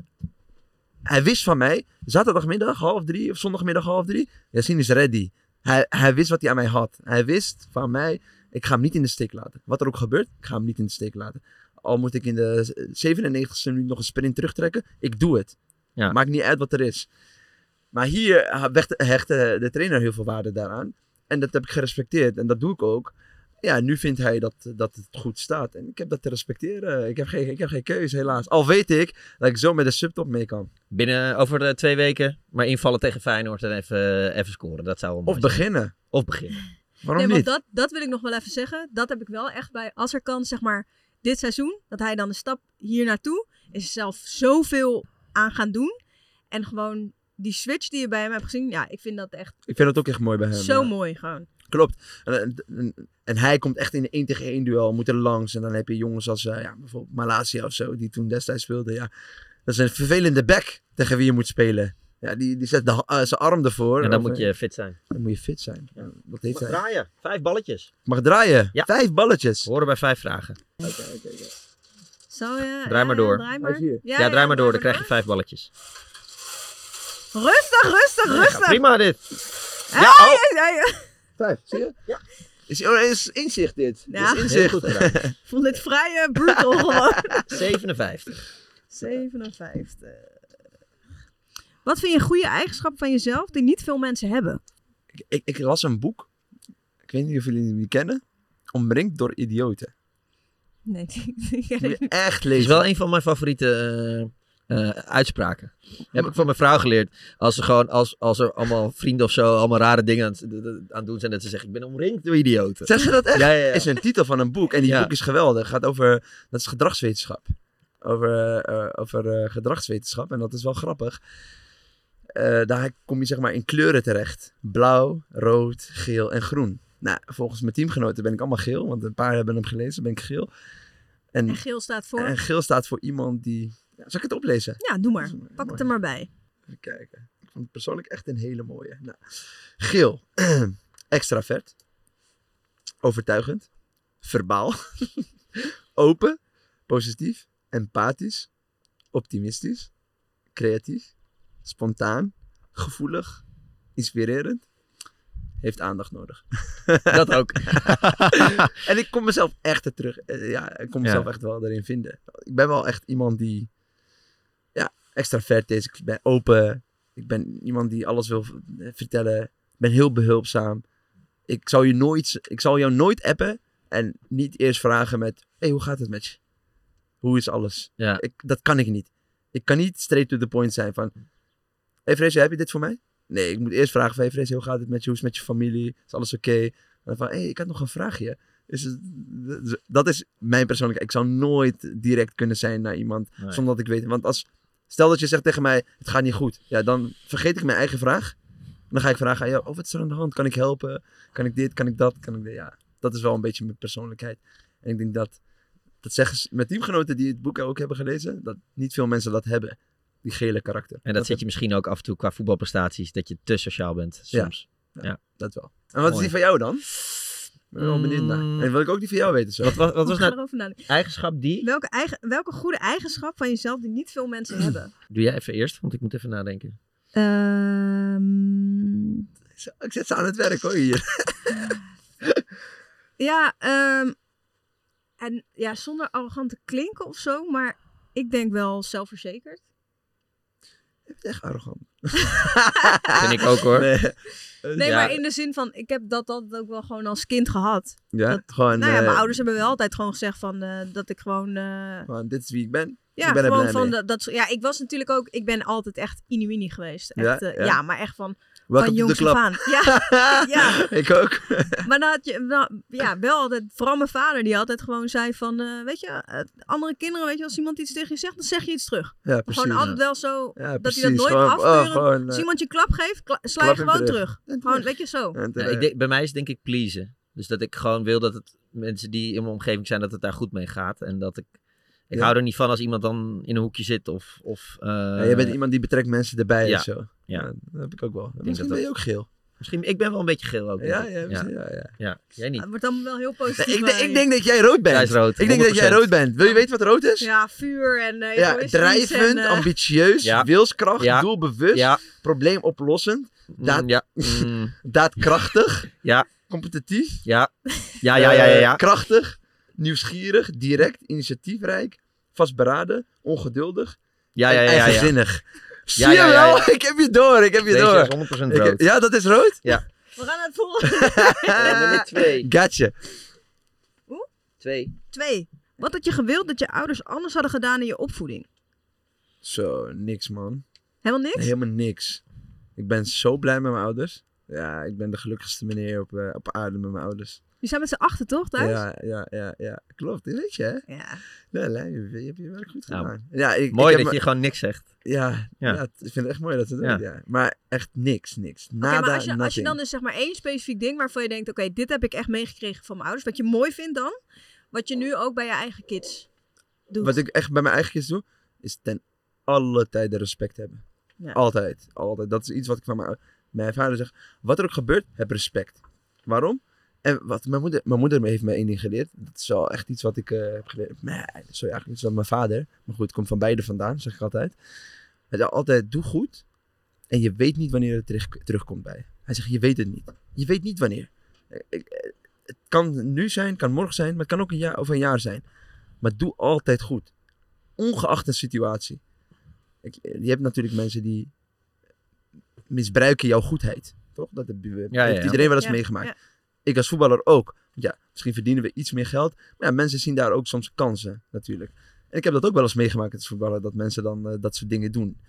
hij wist van mij, zaterdagmiddag half drie of zondagmiddag half drie, Yassine is ready. Hij, hij wist wat hij aan mij had. Hij wist van mij, ik ga hem niet in de steek laten. Wat er ook gebeurt, ik ga hem niet in de steek laten. Al moet ik in de 97e minuut nog een sprint terugtrekken, ik doe het. Ja. Maakt niet uit wat er is. Maar hier hecht- hechtte de trainer heel veel waarde daaraan. En dat heb ik gerespecteerd en dat doe ik ook. Ja, nu vindt hij dat, dat het goed staat. En ik heb dat te respecteren. Ik heb geen, ik heb geen keuze, helaas. Al weet ik dat ik zo met de subtop mee kan. Binnen over de twee weken maar invallen tegen Feyenoord en even, even scoren. Dat zou wel mooi Of zijn. beginnen. Of beginnen. Waarom nee, niet? want dat, dat wil ik nog wel even zeggen. Dat heb ik wel echt bij, als er kan, zeg maar, dit seizoen, dat hij dan de stap hier naartoe, is zelf zoveel aan gaan doen. En gewoon die switch die je bij hem hebt gezien, ja, ik vind dat echt Ik vind dat ook echt mooi bij hem. zo ja. mooi gewoon. Klopt. En, en, hij komt echt in een 1 tegen 1 duel, moet er langs. En dan heb je jongens als eh, ja, bijvoorbeeld Malasia of zo, die toen destijds speelde. Ja, dat is een vervelende back tegen wie je moet spelen. Ja, die, die zet de, eh, zijn arm ervoor. En dan Of, moet eh, je fit zijn. Dan moet je fit zijn. Ja, dat heeft Mag hij. draaien. Vijf balletjes. Mag draaien. Ja. Vijf balletjes. Horen bij vijf vragen. Zo, ja. Draai maar ja, door. Draai maar. Ja, draai maar door. Dan krijg je vijf balletjes. Rustig, rustig, Ja, rustig. prima dit. Ja, Ja, oh. ja, ja, ja. Vijf, zie je? Ja. Is, oh, is inzicht dit. Ja. Is Heel inzicht. goed gedaan. Ik vond dit vrij eh, brutal gewoon. 57. 57. Wat vind je een goede eigenschap van jezelf die niet veel mensen hebben? ik, ik, ik las een boek. Ik weet niet of jullie die kennen. Omringd door idioten. Nee, die, die ken Moet ik je niet. echt Het lezen. is wel een van mijn favoriete eh, eh, uitspraken. heb ik van mijn vrouw geleerd. Als, ze gewoon, als, als er allemaal vrienden of zo allemaal rare dingen aan, het- aan doen zijn. Dat ze zeggen, ik ben omringd door idioten. Zeg ze dat echt? Ja, ja, ja. Is een titel van een boek. En die Ja. boek is geweldig. Gaat over, dat is gedragswetenschap. Over, eh, over eh, gedragswetenschap. En dat is wel grappig. Eh, daar kom je zeg maar in kleuren terecht. Blauw, rood, geel en groen. Nou, volgens mijn teamgenoten ben ik allemaal geel. Want een paar hebben hem gelezen, ben ik geel. En, En geel staat voor? en geel staat voor iemand die... Ja, zal ik het oplezen? Ja, doe maar. Pak het er maar bij. Even kijken. Ik vond het persoonlijk echt een hele mooie. Nou, geel. Extravert. Overtuigend. Verbaal. Open. Positief. Empathisch. Optimistisch. Creatief. Spontaan. Gevoelig. Inspirerend. Heeft aandacht nodig. Dat ook. en ik kom mezelf echt er terug. eh, Ja, ik kom mezelf Ja. echt wel erin vinden. Ik ben wel echt iemand die extravert is. Ik ben open. Ik ben iemand die alles wil vertellen. Ik ben heel behulpzaam. Ik zal, je nooit, ik zal jou nooit appen en niet eerst vragen met... hey, hoe gaat het met je? Hoe is alles? Ja. Ik, dat kan ik niet. Ik kan niet straight to the point zijn van... hey Freesje, heb je dit voor mij? Nee, ik moet eerst vragen van... hey Freesje, hoe gaat het met je? Hoe is het met je familie? Is alles oké? En dan van... hey, ik had nog een vraagje. Is dat is mijn persoonlijke. Ik zou nooit direct kunnen zijn naar iemand Nee. zonder dat ik weet. Want als, stel dat je zegt tegen mij, het gaat niet goed. Ja, dan vergeet ik mijn eigen vraag. En dan ga ik vragen aan jou, oh, wat is er aan de hand? Kan ik helpen? Kan ik dit? Kan ik dat? Kan ik dit? Ja, dat is wel een beetje mijn persoonlijkheid. En ik denk dat, dat zeggen ze met teamgenoten die het boek ook hebben gelezen, dat niet veel mensen dat hebben. Die gele karakter. En dat zit je misschien ook af en toe qua voetbalprestaties, dat je te sociaal bent soms. Ja, Ja, dat wel. En wat is die van jou dan? Ik ben wel benieuwd naar. Mm. En wil ik ook die van jou weten. Zo. Wat, was- wat was nou eigenschap die? Welke, eigen, welke goede eigenschap van jezelf die niet veel mensen hebben? Doe jij even eerst, want ik moet even nadenken. Ehm, Zo, ik zet ze aan het werk hoor hier. ja, ehm, en ja, zonder arrogant te klinken of zo, maar ik denk wel zelfverzekerd. Je bent echt arrogant. Vind ik ook hoor. Nee, Nee, Ja. maar in de zin van, ik heb dat, dat ook wel gewoon als kind gehad. Ja, Dat- gewoon. nou ja, eh, mijn ouders hebben wel altijd gewoon gezegd van, eh, dat ik gewoon... eh, Gewoon, dit is wie ik ben. Ja, ik ben gewoon van dat, dat. Ja, ik was natuurlijk ook. Ik ben altijd echt inuini geweest. Ja, Echt, eh, ja. ja. maar echt van. Welcome van jongs af aan. Ja, ja. ik ook. Maar dan had je, nou, ja, wel altijd, vooral mijn vader, die altijd gewoon zei van, eh, weet je, eh, andere kinderen, weet je, als iemand iets tegen je zegt, dan zeg je iets terug. Ja, precies. Gewoon altijd wel zo, Ja, dat hij dat nooit Gewoon, oh, gewoon, als iemand je klap geeft, kla- sla je gewoon terug. terug. Gewoon, weet je, zo. Ja, ik denk, bij mij is het denk ik pleasen. Dus dat ik gewoon wil dat het mensen die in mijn omgeving zijn, dat het daar goed mee gaat. En dat ik. Ik Ja. hou er niet van als iemand dan in een hoekje zit of. of eh, Ja, jij bent iemand die betrekt mensen erbij ja. en zo. Ja. dat heb ik ook wel. denk Misschien dat ben je ook geel. Misschien, ik ben wel een beetje geel ook. Ja, ik. ja, ja, ja. Ja, jij niet. Het wordt allemaal wel heel positief. Ik, ik je. denk dat jij rood bent. Jij is rood, Ik denk dat jij 100%. rood bent. Wil je weten wat rood is? Ja, vuur en eh Ja, drijvend, en, ambitieus, Ja. wilskracht, Ja. doelbewust, Ja. probleemoplossend, daad, Mm, ja. Daadkrachtig, ja. competitief, Ja. Ja, ja, ja, ja. ja. eh, krachtig, nieuwsgierig, direct, initiatiefrijk, vastberaden, ongeduldig Ja, ja, ja, ja, ja. eigenzinnig. Zie Ja, je ja, ja. Ik heb je door, ik heb je Deze door. is 100% Ik heb- rood. ja, dat is rood? Ja. We gaan naar het volgende. nummer twee. Gotcha. Twee. Twee. Wat had je gewild dat je ouders anders hadden gedaan in je opvoeding? Zo, niks man. Helemaal niks? Helemaal niks. Ik ben zo blij met mijn ouders. Ja, ik ben de gelukkigste meneer op, eh, op aarde met mijn ouders. Je zijn met z'n achter, toch, thuis? Ja, ja, ja, ja. Klopt, dat weet je hè? Ja. Nee, nee, je, je hebt je werk goed Nou, gedaan. ja, ik, Mooi ik dat heb je gewoon niks zegt. Ja, Ja. ja. ik vind het echt mooi dat ze dat doen, ja. Maar echt niks, niks. Nada, maar als je, als je dan dus zeg maar één specifiek ding waarvan je denkt, oké, dit heb ik echt meegekregen van mijn ouders. Wat je mooi vindt dan, wat je nu ook bij je eigen kids doet. Wat ik echt bij mijn eigen kids doe, is ten alle tijde respect hebben. Ja. Altijd, altijd. Dat is iets wat ik van mijn, mijn vader zeg. Wat er ook gebeurt, heb respect. Waarom? En wat mijn moeder, mijn moeder heeft me één ding geleerd. Dat is wel echt iets wat ik eh, heb geleerd. Nee, dat is zo eigenlijk iets van mijn vader. Maar goed, het komt van beide vandaan, zeg ik altijd. Hij zei altijd, doe goed. En je weet niet wanneer het terug, terugkomt bij. Hij zegt, je weet het niet. Je weet niet wanneer. Ik- Het kan nu zijn, het kan morgen zijn, maar het kan ook een jaar over een jaar zijn. Maar doe altijd goed. Ongeacht de situatie. Ik, je hebt natuurlijk mensen die misbruiken jouw goedheid. Toch? Dat heb, je- Ja, heeft ja. iedereen wel eens Ja, meegemaakt. Ik als voetballer ook. Ja, misschien verdienen we iets meer geld. Maar ja, mensen zien daar ook soms kansen natuurlijk. En ik heb dat ook wel eens meegemaakt als voetballer. Dat mensen dan eh, dat soort dingen doen.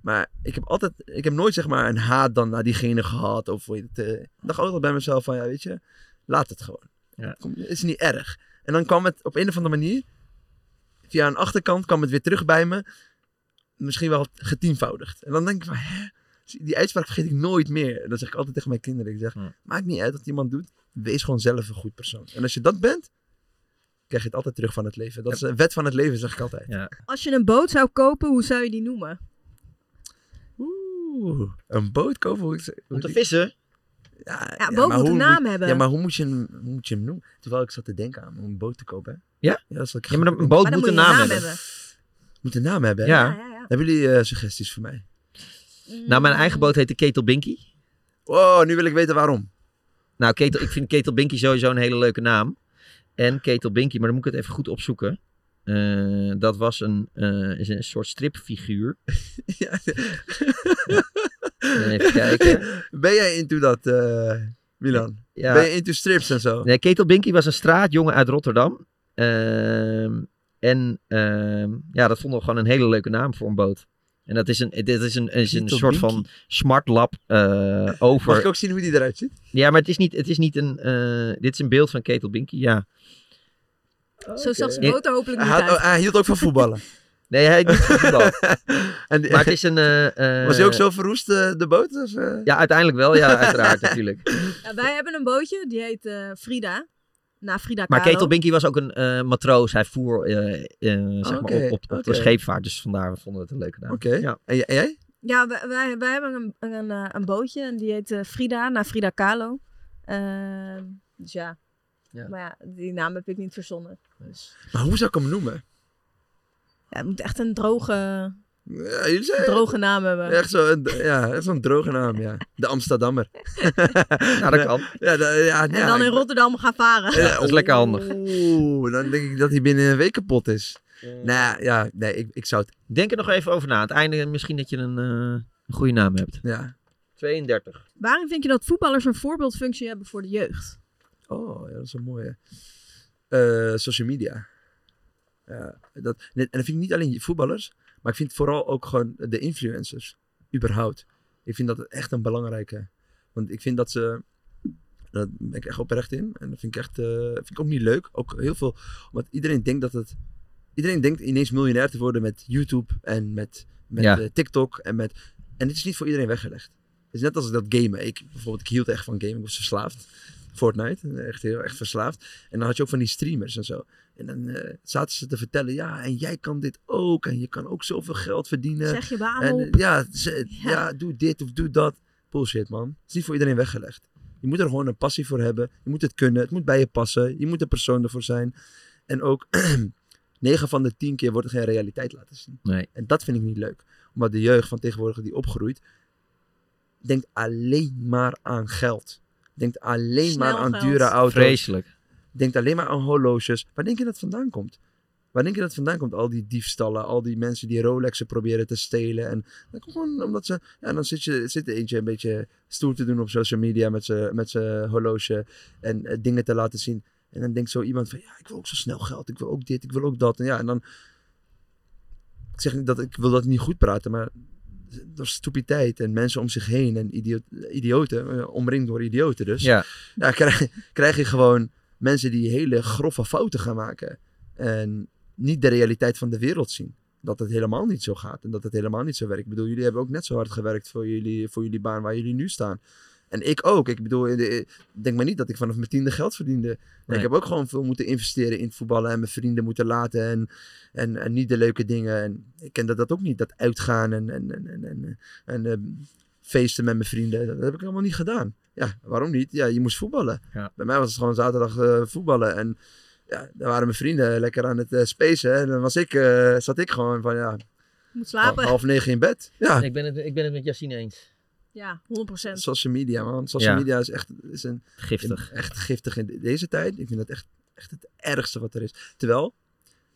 Maar ik heb altijd, ik heb nooit zeg maar een haat dan naar diegene gehad. Of weet het, eh, ik dacht altijd bij mezelf van, ja weet je, laat het gewoon. Ja. Het is niet erg. En dan kwam het op een of andere manier, via een achterkant kwam het weer terug bij me. Misschien wel getienvoudigd. En dan denk ik van, hè? Die uitspraak vergeet ik nooit meer. En dan zeg ik altijd tegen mijn kinderen. Ik zeg, Ja. maakt niet uit wat iemand doet. Wees gewoon zelf een goed persoon. En als je dat bent, krijg je het altijd terug van het leven. Dat is een wet van het leven, zeg ik altijd. Ja. Als je een boot zou kopen, hoe zou je die noemen? Oeh, een boot kopen. Hoe, ik- hoe Om te die- vissen? Ja, Ja, boot moet een naam moet- hebben. Ja, maar hoe moet, je hem, hoe moet je hem noemen? Terwijl ik zat te denken aan om een boot te kopen. hè. Ja? Ja, dat is Ja, maar een boot moet moet een naam hebben. Moet een naam hebben. hè? Ja. Ja, ja, ja. Hebben jullie eh, suggesties voor mij? Nou, mijn eigen boot heet de Ketel Binky. Oh, nu wil ik weten waarom. Nou, Ketel, ik vind Ketel Binky sowieso een hele leuke naam. En Ketel Binky, maar dan moet ik het even goed opzoeken. Eh, dat was een, eh, is een soort stripfiguur. Ja. Even kijken. Ben jij into dat, eh, Milan? Ja. Ben je into strips en zo? Nee, Ketel Binky was een straatjongen uit Rotterdam. Ehm, en ehm, ja, dat vonden we gewoon een hele leuke naam voor een boot. En dat is een, dit is een, is een soort van smart lab eh, over... Mag ik ook zien hoe die eruit ziet? Ja, maar het is niet, het is niet een... eh, dit is een beeld van Ketel Binky, ja. Zo zag zijn foto hopelijk niet Hij, had- uit. hij hield ook van voetballen. Nee, hij niet van voetbal. En, maar het is een... eh, was hij ook zo verroest, de boot? Of, eh? Ja, uiteindelijk wel. Ja, uiteraard natuurlijk. Ja, wij hebben een bootje, die heet Frida. Na Frida Maar Kahlo. Ketel Binky was ook een eh, matroos. Hij voer eh, eh, zeg maar op, op, op de scheepvaart. Dus vandaar vonden we het een leuke naam. Oké. Ja. En, jij? Ja, wij, wij, wij hebben een, een, een bootje en die heet Frida, na Frida Kahlo. Ehm, dus ja. Ja. Maar ja, die naam heb ik niet verzonnen. Dus, Maar hoe zou ik hem noemen? ja, het moet echt een droge, Ja, jullie zijn- droge naam hebben. Echt zo'n ja, echt zo'n droge naam, ja. De Amsterdammer. Nou, dat kan. Ja, da- ja, En ja, dan in Rotterdam gaan varen. Ja, dat is lekker handig. Oeh, dan denk ik dat hij binnen een week kapot is. Nou ja, nee, ik, ik zou het... Denk er nog even over na. Aan het einde misschien dat je een, eh, een goede naam hebt. Ja. 32. Waarin vind je dat voetballers een voorbeeldfunctie hebben voor de jeugd? Oh, ja, dat is een mooie. Eh, social media. Ja, dat, en dat vind ik niet alleen voetballers, maar ik vind vooral ook gewoon de influencers. Überhaupt. Ik vind dat echt een belangrijke. Want ik vind dat ze. Daar ben ik echt oprecht in. En dat vind ik echt. eh, vind ik ook niet leuk. Ook heel veel. Omdat iedereen denkt dat het. Iedereen denkt ineens miljonair te worden met YouTube en met, met Ja. eh, TikTok. En, met, en het is niet voor iedereen weggelegd. Het is net als dat gamen. Ik, bijvoorbeeld, ik hield echt van gamen. Ik was verslaafd. Fortnite. Echt heel echt verslaafd. En dan had je ook van die streamers en zo. En dan eh, zaten ze te vertellen, ja, en jij kan dit ook. En je kan ook zoveel geld verdienen. Zeg je baan en, op. eh, ja, ze- ja. doe dit of doe dat. Bullshit, man. Het is niet voor iedereen weggelegd. Je moet er gewoon een passie voor hebben. Je moet het kunnen. Het moet bij je passen. Je moet een persoon ervoor zijn. En ook 9 van de 10 keer wordt er geen realiteit laten zien. Nee. En dat vind ik niet leuk. Omdat de jeugd van tegenwoordig die opgroeit, denkt alleen maar aan geld. Denkt alleen maar aan geld. dure auto's. Vreselijk. Denkt alleen maar aan horloges. Waar denk je dat vandaan komt? Waar denk je dat vandaan komt? Al die diefstallen, al die mensen die Rolexen proberen te stelen. En dat komt gewoon omdat ze. Ja, dan zit, je, zit er eentje een beetje stoer te doen op social media met zijn met zijn horloge en eh, dingen te laten zien. En dan denkt zo iemand van ja, ik wil ook zo snel geld, ik wil ook dit, ik wil ook dat. En ja, en dan. Ik zeg niet dat ik wil dat niet goed praten, maar door stupiditeit en mensen om zich heen en idioot, idioten, eh, omringd door idioten dus. Ja. ja krijg, krijg je gewoon mensen die hele grove fouten gaan maken. En niet de realiteit van de wereld zien. Dat het helemaal niet zo gaat en dat het helemaal niet zo werkt. Ik bedoel, jullie hebben ook net zo hard gewerkt voor jullie, voor jullie baan waar jullie nu staan. En ik ook. Ik bedoel, in de- denk maar niet dat ik vanaf mijn tiende geld verdiende. Nee. Ik heb ook gewoon veel moeten investeren in het voetballen en mijn vrienden moeten laten. En, en, en niet de leuke dingen. En ik ken dat, dat ook niet. Dat uitgaan en, en, en, en, en, en, eh, feesten met mijn vrienden. Dat heb ik allemaal niet gedaan. Ja, waarom niet? Ja, je moest voetballen. Ja. Bij mij was het gewoon zaterdag eh, voetballen. En ja, daar waren mijn vrienden lekker aan het eh, spacen. En dan was ik, eh, zat ik gewoon van ja, Moet slapen. half negen in bed. Ja, Ik, ben het, ik ben het met Yassine eens. Ja, 100%. social media man. Social Ja. media is echt is een, Giftig. een- echt giftig in de- deze tijd. Ik vind dat echt, echt het ergste wat er is. Terwijl,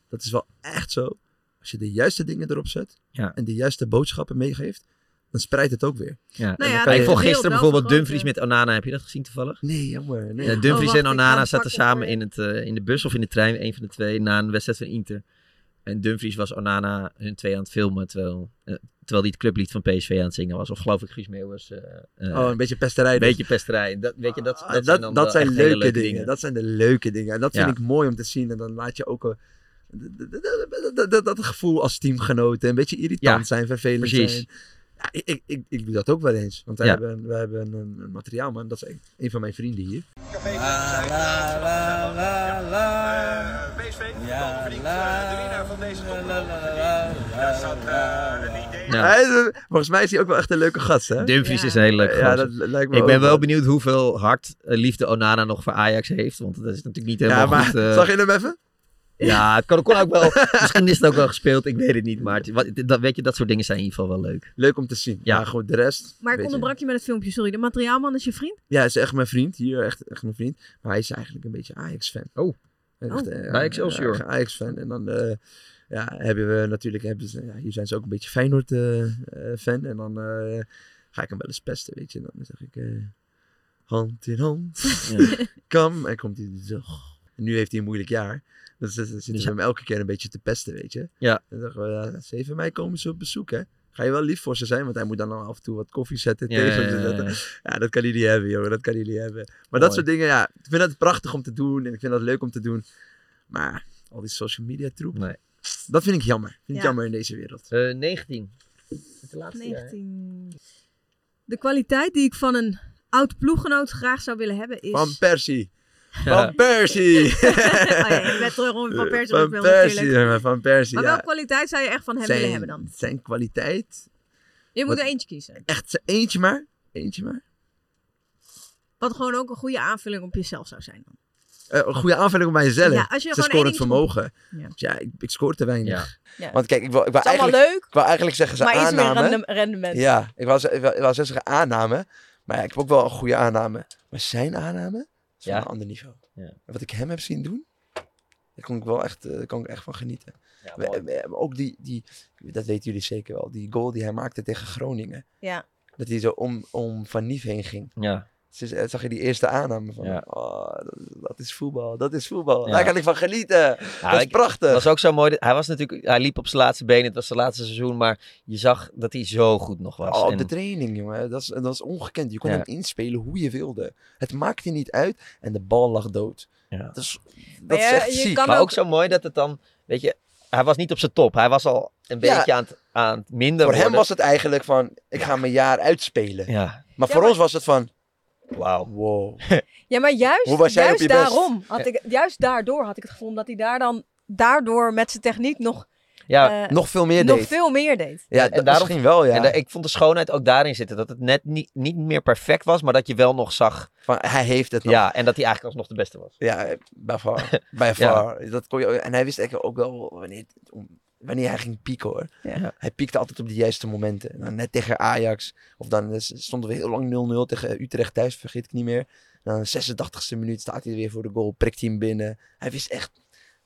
dat is wel echt zo. Als je de juiste dingen erop zet Ja. en de juiste boodschappen meegeeft, dan spreidt het ook weer. Ja. Nou ja, ik vond gisteren bijvoorbeeld. Dumfries met Onana. Heb je dat gezien toevallig? Nee, jammer. Nee. Ja, Dumfries Oh, wacht, en Onana zaten samen in, het, eh, in de bus of in de trein, een van de twee, na een wedstrijd van Inter. En Dumfries was Onana hun twee aan het filmen, terwijl, eh, terwijl die het clublied van PSV aan het zingen was. Of geloof ik Guus Meeuwis. eh, eh, Oh, een beetje pesterij. een dus. beetje pesterij. Dat, weet je, dat, Ah, dat, dat, zijn, dat zijn leuke, dingen. Dat zijn de leuke dingen. En dat vind Ja. ik mooi om te zien. En dan laat je ook dat- dat- dat- dat- dat gevoel als teamgenoten. Een beetje irritant Ja, zijn, vervelend precies. zijn. Ja, ik, ik, ik, doe dat ook wel eens. Want wij Ja. hebben, wij hebben een, een materiaalman. Dat is een, een van mijn vrienden hier. Ja. Hij is een- volgens mij is hij ook wel echt een leuke gast, hè? Dumfries is een hele leuke Ja, gozer. dat lijkt me Ik ben wel benieuwd hoeveel hard eh, liefde Onana nog voor Ajax heeft. Want dat is natuurlijk niet helemaal Ja, maar goed. eh, zag je hem even? Ja, het kon, kon ook wel. Misschien is het ook wel gespeeld, ik weet het niet. Maar het- dat, weet je, dat soort dingen zijn in ieder geval wel leuk. Leuk om te zien. Ja. Ja, goed, de rest. Maar ik onderbrak je met het filmpje, sorry. De materiaalman is je vriend? Ja, hij is echt mijn vriend. Hier, echt, echt mijn vriend. Maar hij is eigenlijk een beetje Ajax-fan. Oh. Echt, Oh. eh, Bij Excelsior. ja, Ajax-fan. En dan eh, ja, hebben we natuurlijk... Hebben ze, ja, hier zijn ze ook een beetje Feyenoord-fan. en dan eh, ga ik hem wel eens pesten, weet je. En dan zeg ik... eh, hand in hand. Kam. En komt hij zo... En nu heeft hij een moeilijk jaar. Dus dan zitten we hem elke keer een beetje te pesten, weet je. Ja. En dan zeggen we, ja, 7 mei komen ze op bezoek, hè. Ga je wel lief voor ze zijn, want hij moet dan af en toe wat koffie zetten, Ja, thee ja, zetten. dat kan hij niet hebben, jongen. Dat kan hij niet hebben. Maar Mooi. dat soort dingen, ja. Ik vind het prachtig om te doen en ik vind dat leuk om te doen. Maar al die social media troep, Nee. dat vind ik jammer. Vind ik Ja. jammer in deze wereld. Eh, 19. Het laatste jaar, hè? 19. De kwaliteit die ik van een oud ploeggenoot graag zou willen hebben is... Van Persie. Ja. Van Persie. oh ja, ik ben terug om Van Persie Van Persie, van Persie. Maar ja. welke kwaliteit zou je echt van hem willen hebben dan? Zijn kwaliteit. Je moet Wat- er eentje kiezen. Echt eentje maar. Eentje maar. Wat gewoon ook een goede aanvulling op jezelf zou zijn dan. Eh, een goede aanvulling op mijzelf. Ja, als je Ze scorend ding vermogen. Ja. Ja, ik, ik scoor te weinig. Ja. Want kijk, ik wil, ik wil Het is allemaal eigenlijk, leuk, ik wil eigenlijk zeggen ze maar iets meer aanname. random- rendement. Ja, ik ze- ik wou, ik wou zeggen aanname. Maar ja, ik heb ook wel een goede aanname. Maar zijn aanname is van Ja. een ander niveau. Ja. Wat ik hem heb zien doen, daar kon ik wel echt, eh, kon ik echt van genieten. Ja, We- mooi. we- ook die, die, dat weten jullie zeker wel, die goal die hij maakte tegen Groningen. Ja. Dat hij zo om, om Van Nief heen ging. Ja. Dus, eh, zag je die eerste aanname van, Ja. oh, dat, dat is voetbal, dat is voetbal. Ja. Daar kan ik van genieten. dat is ik- prachtig. Het was ook zo mooi. dat- Hij was natuurlijk, hij liep op zijn laatste benen. Het was zijn laatste seizoen, maar je zag dat hij zo goed nog was. Oh, En- de training, jongen. Dat is, dat is ongekend. Je kon Ja. hem inspelen hoe je wilde. Het maakte niet uit en de bal lag dood. Ja. Dat is, Maar dat is ja, echt je ziek. kan maar ook- ook zo mooi dat het dan, weet je, hij was niet op zijn top. Hij was al een Ja. beetje aan het, aan het minder Voor hem was het eigenlijk van, ik ga mijn jaar uitspelen. Ja, Maar Ja, voor maar- ons was het van, wauw. wow. Ja, maar juist, Hoe was jij op juist best? daarom had ik, juist daardoor had ik het gevoel dat hij daar dan daardoor met zijn techniek nog, Ja, eh, Nog veel meer nog deed. veel meer deed. Ja, En daarom- misschien wel, ja. En ik vond de schoonheid ook daarin zitten. Dat het net niet, niet meer perfect was, maar dat je wel nog zag. Van, hij heeft het nog. Ja, en dat hij eigenlijk alsnog de beste was. Ja, bij far. bij far. Dat kon je, en hij wist eigenlijk ook wel wanneer, het om- wanneer hij ging pieken hoor. Ja. Hij piekte altijd op de juiste momenten. Nou, net tegen Ajax. Of dan stonden we heel lang 0-0 tegen Utrecht thuis, vergeet ik niet meer. Dan de 86e minuut staat hij weer voor de goal, prikt hij hem binnen. Hij wist echt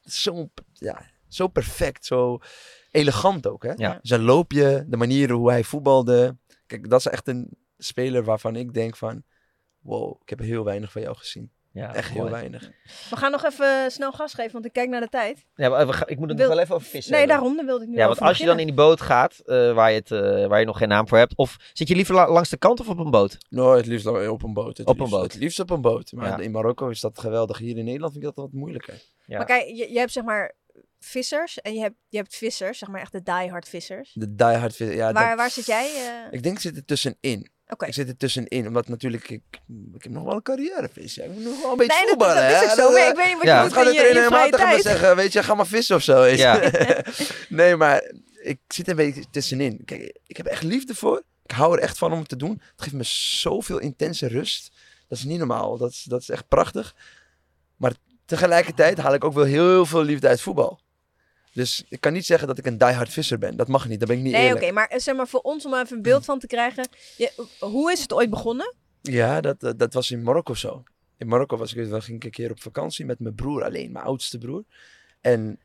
zo, ja, zo perfect, zo elegant ook. Hè? Ja. Zijn loopje, de manier hoe hij voetbalde. Kijk, dat is echt een speler waarvan ik denk van... Wow, ik heb heel weinig van jou gezien. Ja, Echt heel weinig. We gaan nog even snel gas geven, want ik kijk naar de tijd. Ja, maar we gaan- ik moet het Wil- nog wel even over vissen Nee, hebben. daarom, daar wilde ik nu Ja, want als je dan in die boot gaat, eh, waar, je het, eh, waar je nog geen naam voor hebt, of zit je liever la- langs de kant of op een boot? Nou, het liefst op een boot. Het Op een liefst, boot. Het liefst op een boot. Maar Ja. in Marokko is dat geweldig. Hier in Nederland vind ik dat wat moeilijker. Ja. Maar kijk, je, je hebt zeg maar vissers en je hebt, je hebt vissers, zeg maar echt de diehard vissers. De diehard vis- Ja, waar, dat- waar zit jij? eh? Ik denk ik zit er tussenin. Oké. Ik zit er tussenin. Omdat natuurlijk, ik, ik heb nog wel een carrière vissen. Ik moet nog wel een beetje Nee, dat, voetballen. dat is hè. ook zo, maar eh, ik weet niet wat Ja. je Dat doet gaat in je, in helemaal vrije tegen me zeggen. Weet je, ga maar vissen of zo. Ja. nee, maar ik zit er een beetje tussenin. Kijk, ik heb echt liefde voor. Ik hou er echt van om het te doen. Het geeft me zoveel intense rust. Dat is niet normaal. Dat is, dat is echt prachtig. Maar tegelijkertijd haal ik ook wel heel veel liefde uit voetbal. Dus ik kan niet zeggen dat ik een diehard visser ben. Dat mag niet. Dat ben ik niet Nee, oké, eerlijk. maar eh, zeg maar voor ons om even een beeld van te krijgen. Je, hoe is het ooit begonnen? Ja, dat, dat, dat was in Marokko zo. In Marokko was ik, wel- ging ik een keer op vakantie met mijn broer alleen, mijn oudste broer. En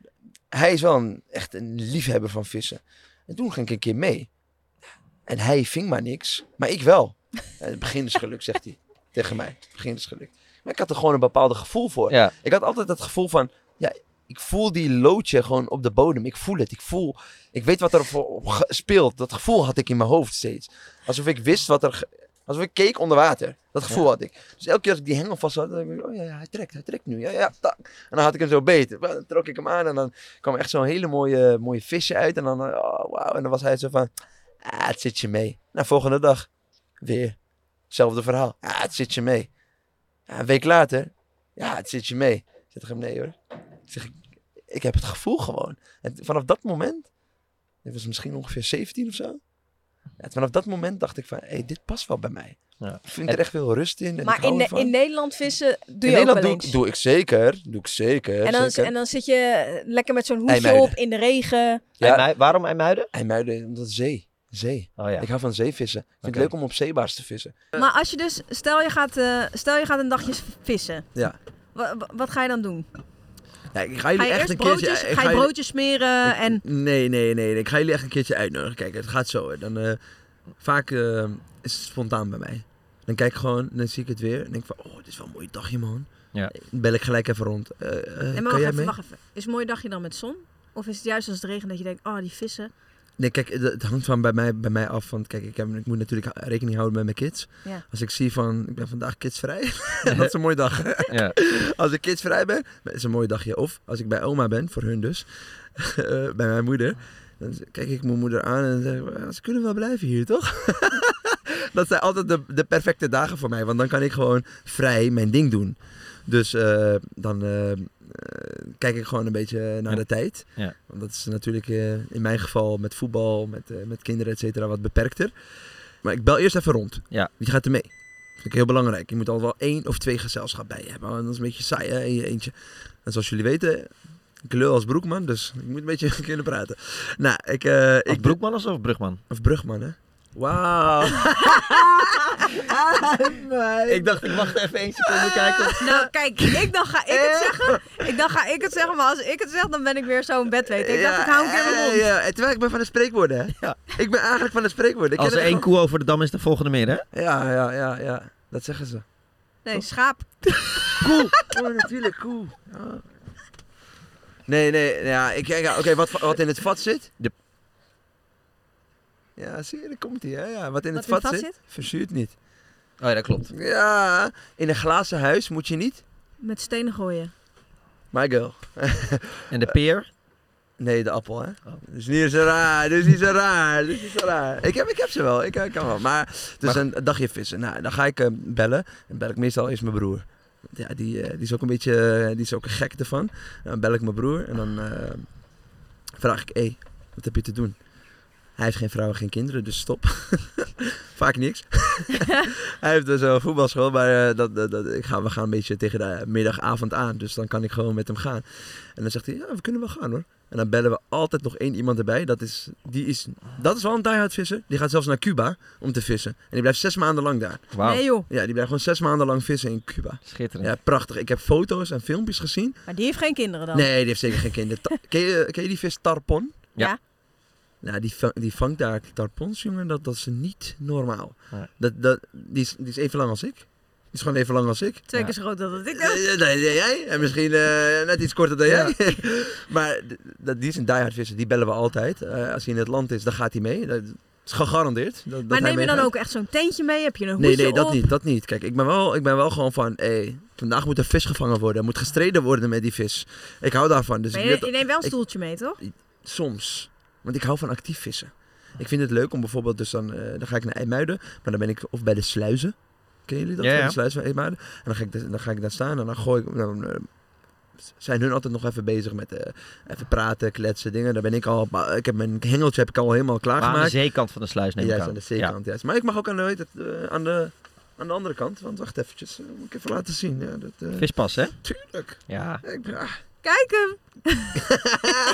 hij is wel een, echt een liefhebber van vissen. En toen ging ik een keer mee. En hij ving maar niks, maar ik wel. En het begin is geluk, zegt hij tegen mij. Het begin is geluk. Maar ik had er gewoon een bepaald gevoel voor. Ja. Ik had altijd het gevoel van, ja, ik voel die loodje gewoon op de bodem. Ik voel het. Ik voel, ik weet wat er voor speelt. Dat gevoel had ik in mijn hoofd steeds. Alsof ik wist wat er, alsof ik keek onder water. Dat gevoel had ik. Dus elke keer als ik die hengel vast had, dan dacht ik, oh ja, ja, hij trekt, hij trekt nu. Ja, ja, tak. En dan had ik hem zo beet. Dan trok ik hem aan en dan kwam echt zo'n hele mooie, mooie visje uit. En dan, oh, wauw. En dan was hij zo van, ah, het zit je mee. Nou, volgende dag, weer. Hetzelfde verhaal. Ja, het zit je mee. Ja, een week later, ja, het zit je mee. Ik zeg tegen hem, nee hoor. Ik zeg, ik, ik heb het gevoel gewoon. En vanaf dat moment, dit was misschien ongeveer 17 of zo. Ja, vanaf dat moment dacht ik van, hé, hey, dit past wel bij mij. Ja. Ik vind er echt veel rust in. En Maar in, in Nederland vissen doe In je ook Nederland wel doe, eens. doe ik zeker. Doe ik zeker. en, dan, zeker. en dan zit je eh, lekker met zo'n hoedje IJmuiden. op in de regen. Ja. IJmui- waarom IJmuiden? IJmuiden, omdat zee. Zee. Oh ja. Ik hou van zeevissen. Ik vind het leuk om op zeebaars te vissen. Maar als je dus, stel je gaat, eh, stel je gaat een dagje vissen. Ja. Wa- wa- wat ga je dan doen? Ja, ik ga Ga jullie je echt eerst een keertje... broodjes, ik ga je broodjes smeren en... Nee, nee, nee, nee. Ik ga jullie echt een keertje uitnodigen. Kijk, het gaat zo. Hè. Dan, eh, vaak eh, is het spontaan bij mij. Dan kijk ik gewoon, dan zie ik het weer. En denk van, oh, dit is wel een mooi dagje, man. Ja. Dan bel ik gelijk even rond. Eh, eh, Nee, maar kan wacht jij even, mee? wacht even. Is het een mooi dagje dan met zon? Of is het juist als het regent dat je denkt, oh die vissen, Nee, kijk, het hangt van bij mij, bij mij af. Want kijk, ik, heb, ik moet natuurlijk rekening houden met mijn kids. Ja. Als ik zie van, ik ben vandaag kidsvrij, dat is een mooie dag. Ja. Als ik kidsvrij ben, dat is een mooi dagje. Of als ik bij oma ben, voor hun dus, eh, bij mijn moeder. Dan kijk ik mijn moeder aan en zeg ze kunnen wel blijven hier, toch? dat zijn altijd de, de perfecte dagen voor mij. Want dan kan ik gewoon vrij mijn ding doen. Dus eh, dan eh, kijk ik gewoon een beetje naar Ja. de tijd. Ja. Want dat is natuurlijk eh, in mijn geval met voetbal, met, eh, met kinderen, et cetera, wat beperkter. Maar ik bel eerst even rond. Ja. Wie gaat er mee? Vind ik heel belangrijk. Je moet al wel één of twee gezelschap bij je hebben. Want dat is een beetje saai, hè? in je eentje. En zoals jullie weten, ik lul als broekman, dus ik moet een beetje kunnen praten. Nou, ik... eh ik Broekman of Brugman? Of Brugman, hè? Wauw. Ik dacht, ik wacht even één seconde kijken. Nou, kijk, ik dan ga ik het zeggen. Ik dan ga ik het zeggen, maar als ik het zeg, dan ben ik weer zo'n bedweter. Ik dacht, ik hou een keer mijn mond. Ja, en terwijl ik ben van de spreekwoorden, hè? Ik ben eigenlijk van de spreekwoorden. Ik Als ken er één gewoon- koe over de dam is, de volgende meer, hè? Ja, ja, ja, ja. Dat zeggen ze. Nee, schaap. Koe. Oh, natuurlijk, koe. Ja. Nee, nee, ja, ik, ja, oké, wat, wat in het vat zit? De... Ja, zie je, daar komt hij, hè? Ja, wat in Wat het het vat vat zit, zit? verzuurt niet. Oh ja, dat klopt. Ja, in een glazen huis moet je niet... Met stenen gooien. My girl. En de peer? Nee, de appel, hè? Dus niet zo raar, dus niet zo raar, dus niet zo raar. Ik heb, ik heb ze wel, ik, ik kan wel. Maar dus een dagje vissen. Nou, dan ga ik eh, bellen. En bel ik meestal eerst mijn broer. Ja, die, eh, die is ook een beetje, eh, die is ook een gek ervan. Dan bel ik mijn broer en dan eh, vraag ik, hé, hey, wat heb je te doen? Hij heeft geen vrouw en geen kinderen, dus stop. Vaak niks. Hij heeft dus een voetbalschool, maar eh, dat, dat, dat, ik ga, we gaan een beetje tegen de middagavond aan. Dus dan kan ik gewoon met hem gaan. En dan zegt hij, ja, we kunnen wel gaan hoor. En dan bellen we altijd nog één iemand erbij. Dat is, die is, dat is wel een diehard visser. Die gaat zelfs naar Cuba om te vissen. En die blijft zes maanden lang daar. Wauw. Nee joh. Ja, die blijft gewoon zes maanden lang vissen in Cuba. Schitterend. Ja, prachtig. Ik heb foto's en filmpjes gezien. Maar die heeft geen kinderen dan? Nee, die heeft zeker geen kinderen. Ken, je, ken je die vis tarpon? Ja. Nou, die, vang- die vangt daar tarpons, jongen. Dat, dat is niet normaal. Nee. Dat, dat, die, is, die is even lang als ik. Die is gewoon even lang als ik. Twee keer zo groot dan dat ik Eh, heb. Nee, nee, jij. En misschien eh, net iets korter dan jij. maar dat, die is een diehard visser. Die bellen we altijd. Eh, als hij in het land is, dan gaat hij mee. Dat is gegarandeerd. Dat, dat Maar neem je dan ook echt zo'n tentje mee? Heb je een Nee, hoedje nee, dat op? niet, dat niet. Kijk, ik ben wel, ik ben wel gewoon van, hé, vandaag moet er vis gevangen worden. Er moet gestreden worden met die vis. Ik hou daarvan. Dus ik je, weet- je neemt wel een ik- stoeltje mee, toch? Soms. Want ik hou van actief vissen. Ik vind het leuk om bijvoorbeeld, dus dan, eh, dan ga ik naar IJmuiden. Maar dan ben ik of bij de sluizen. Kennen jullie dat? Ja, ja. De sluizen van IJmuiden. En dan ga, ik, dan ga ik daar staan en dan gooi ik... Dan, eh, zijn hun altijd nog even bezig met eh, even praten, kletsen, dingen. Daar ben ik al... Ik heb mijn hengeltje heb ik al helemaal Maar aan de klaargemaakt. zeekant van de sluis neem ik Juist aan. de zeekant, juist. Maar ik mag ook aan de, eh, aan de, aan de andere kant. Want wacht eventjes, moet ik even laten zien. Ja, dat, Vispas, hè? Tuurlijk. Ja. Ik, ah, Kijk hem!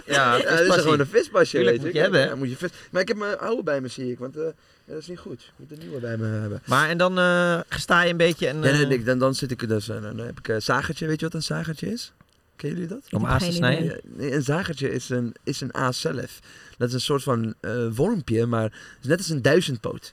Ja, ja, dat is gewoon een vispasje. Tuurlijk, weet moet je. je hebben, hè? Ja, moet je vis... Maar ik heb mijn oude bij me, zie ik. Want eh, ja, dat is niet goed. Ik moet een nieuwe bij me hebben. Maar en dan eh sta je een beetje en... Ja, nee, eh, nee, dan, dan zit ik dus, dan heb ik een zagertje. Weet je wat een zagertje is? Kennen jullie dat? Om aas te snijden? Nee, een zagertje is een, is een aas zelf. Dat is een soort van eh, wormpje, maar het is net als een duizendpoot.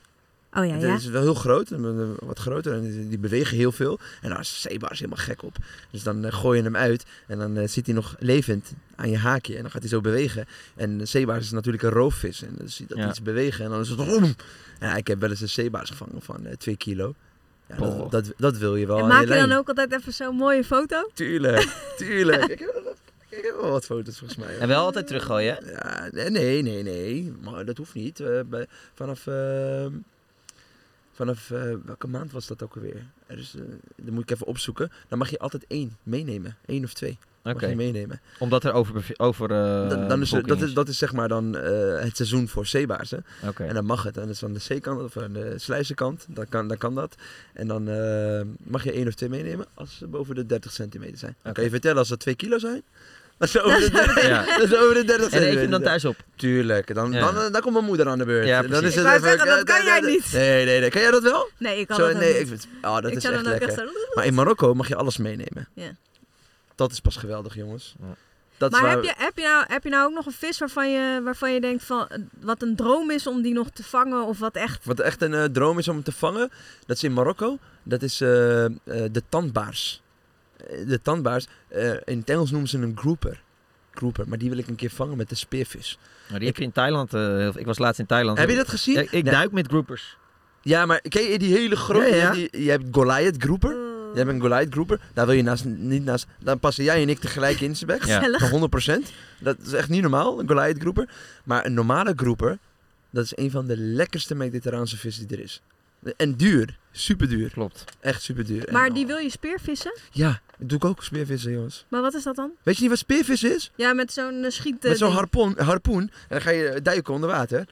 Oh ja, Het ja. is wel heel groot, eh, wat groter en die, bewegen heel veel. En daar is zeebaars helemaal gek op. Dus dan eh, gooi je hem uit en dan eh, zit hij nog levend aan je haakje. En dan gaat hij zo bewegen. En de zeebaars is natuurlijk een roofvis. En dan zie je dat Ja. iets bewegen en dan is het. Ja, ik heb wel eens een zeebaars gevangen van eh 2 kilo. Ja, Oh. dat, dat, dat wil je wel En maak je je dan ook altijd even zo'n mooie foto? Tuurlijk, tuurlijk. ik, heb, wel- ik heb wel wat foto's volgens mij. En wel altijd teruggooien? Ja, nee, nee, nee. Maar dat hoeft niet. Eh, vanaf, ehm, vanaf eh, welke maand was dat ook alweer? Er is, eh, dat moet ik even opzoeken. Dan mag je altijd één meenemen. Eén of twee. Mag Oké. je meenemen. Omdat er over, over eh, Dan, dan is er, dat, is, dat is zeg maar dan het seizoen voor zeebaarsen. Oké. En dan mag het. En dat is aan de zeekant of aan de sluizenkant. Dan kan, dan kan dat. En dan mag je één of twee meenemen als ze boven de 30 centimeter zijn. Dan kan je vertellen als ze 2 kilo zijn. Dat is over de, der- Ja. dat is over de 30 En eet centimeter. je hem dan thuis op? Tuurlijk. Dan, Ja. dan, eh, dan komt mijn moeder aan de beurt. Ja, dan is Ik het wou even- zeggen, dat kan jij niet. Nee, nee, nee. Kan jij dat wel? Nee, ik kan Zo, dat nee, niet. ik vind, oh, dat Ik is zou echt lekker. echt zo- Maar in Marokko mag je alles meenemen. Ja. Dat is pas geweldig, jongens. Dat maar waar heb je, heb, je nou, heb je nou ook nog een vis waarvan je, waarvan je denkt van, eh, wat een droom is om die nog te vangen of wat echt... Wat echt een eh, droom is om te vangen, dat is in Marokko. Dat is eh, eh, de tandbaars. De tandbaars, eh, in het Engels noemen ze een grouper. grouper. Maar die wil ik een keer vangen met de speervis. Maar die heb je in Thailand. eh, ik was laatst in Thailand. Heb je dat gezien? Ja, ik Nee. duik met groupers. Ja, maar ken je die hele grote... Ja, ja. Die, je hebt Goliath grouper. Je hebt een Goliath grouper. Daar wil je naast, niet naast... Dan passen jij en ik tegelijk in zijn bek. Ja. Van 100%. Dat is echt niet normaal, een Goliath grouper. Maar een normale grouper, dat is een van de lekkerste mediterraanse vissen die er is. En duur. Super duur. Klopt. Echt super duur. En- Maar die wil je speervissen? Ja, dat doe ik ook speervissen, jongens. Maar wat is dat dan? Weet je niet wat speervis is? Ja, met zo'n uh, schiet... Met zo'n ding. harpoen, harpoen. En dan ga je duiken onder water. En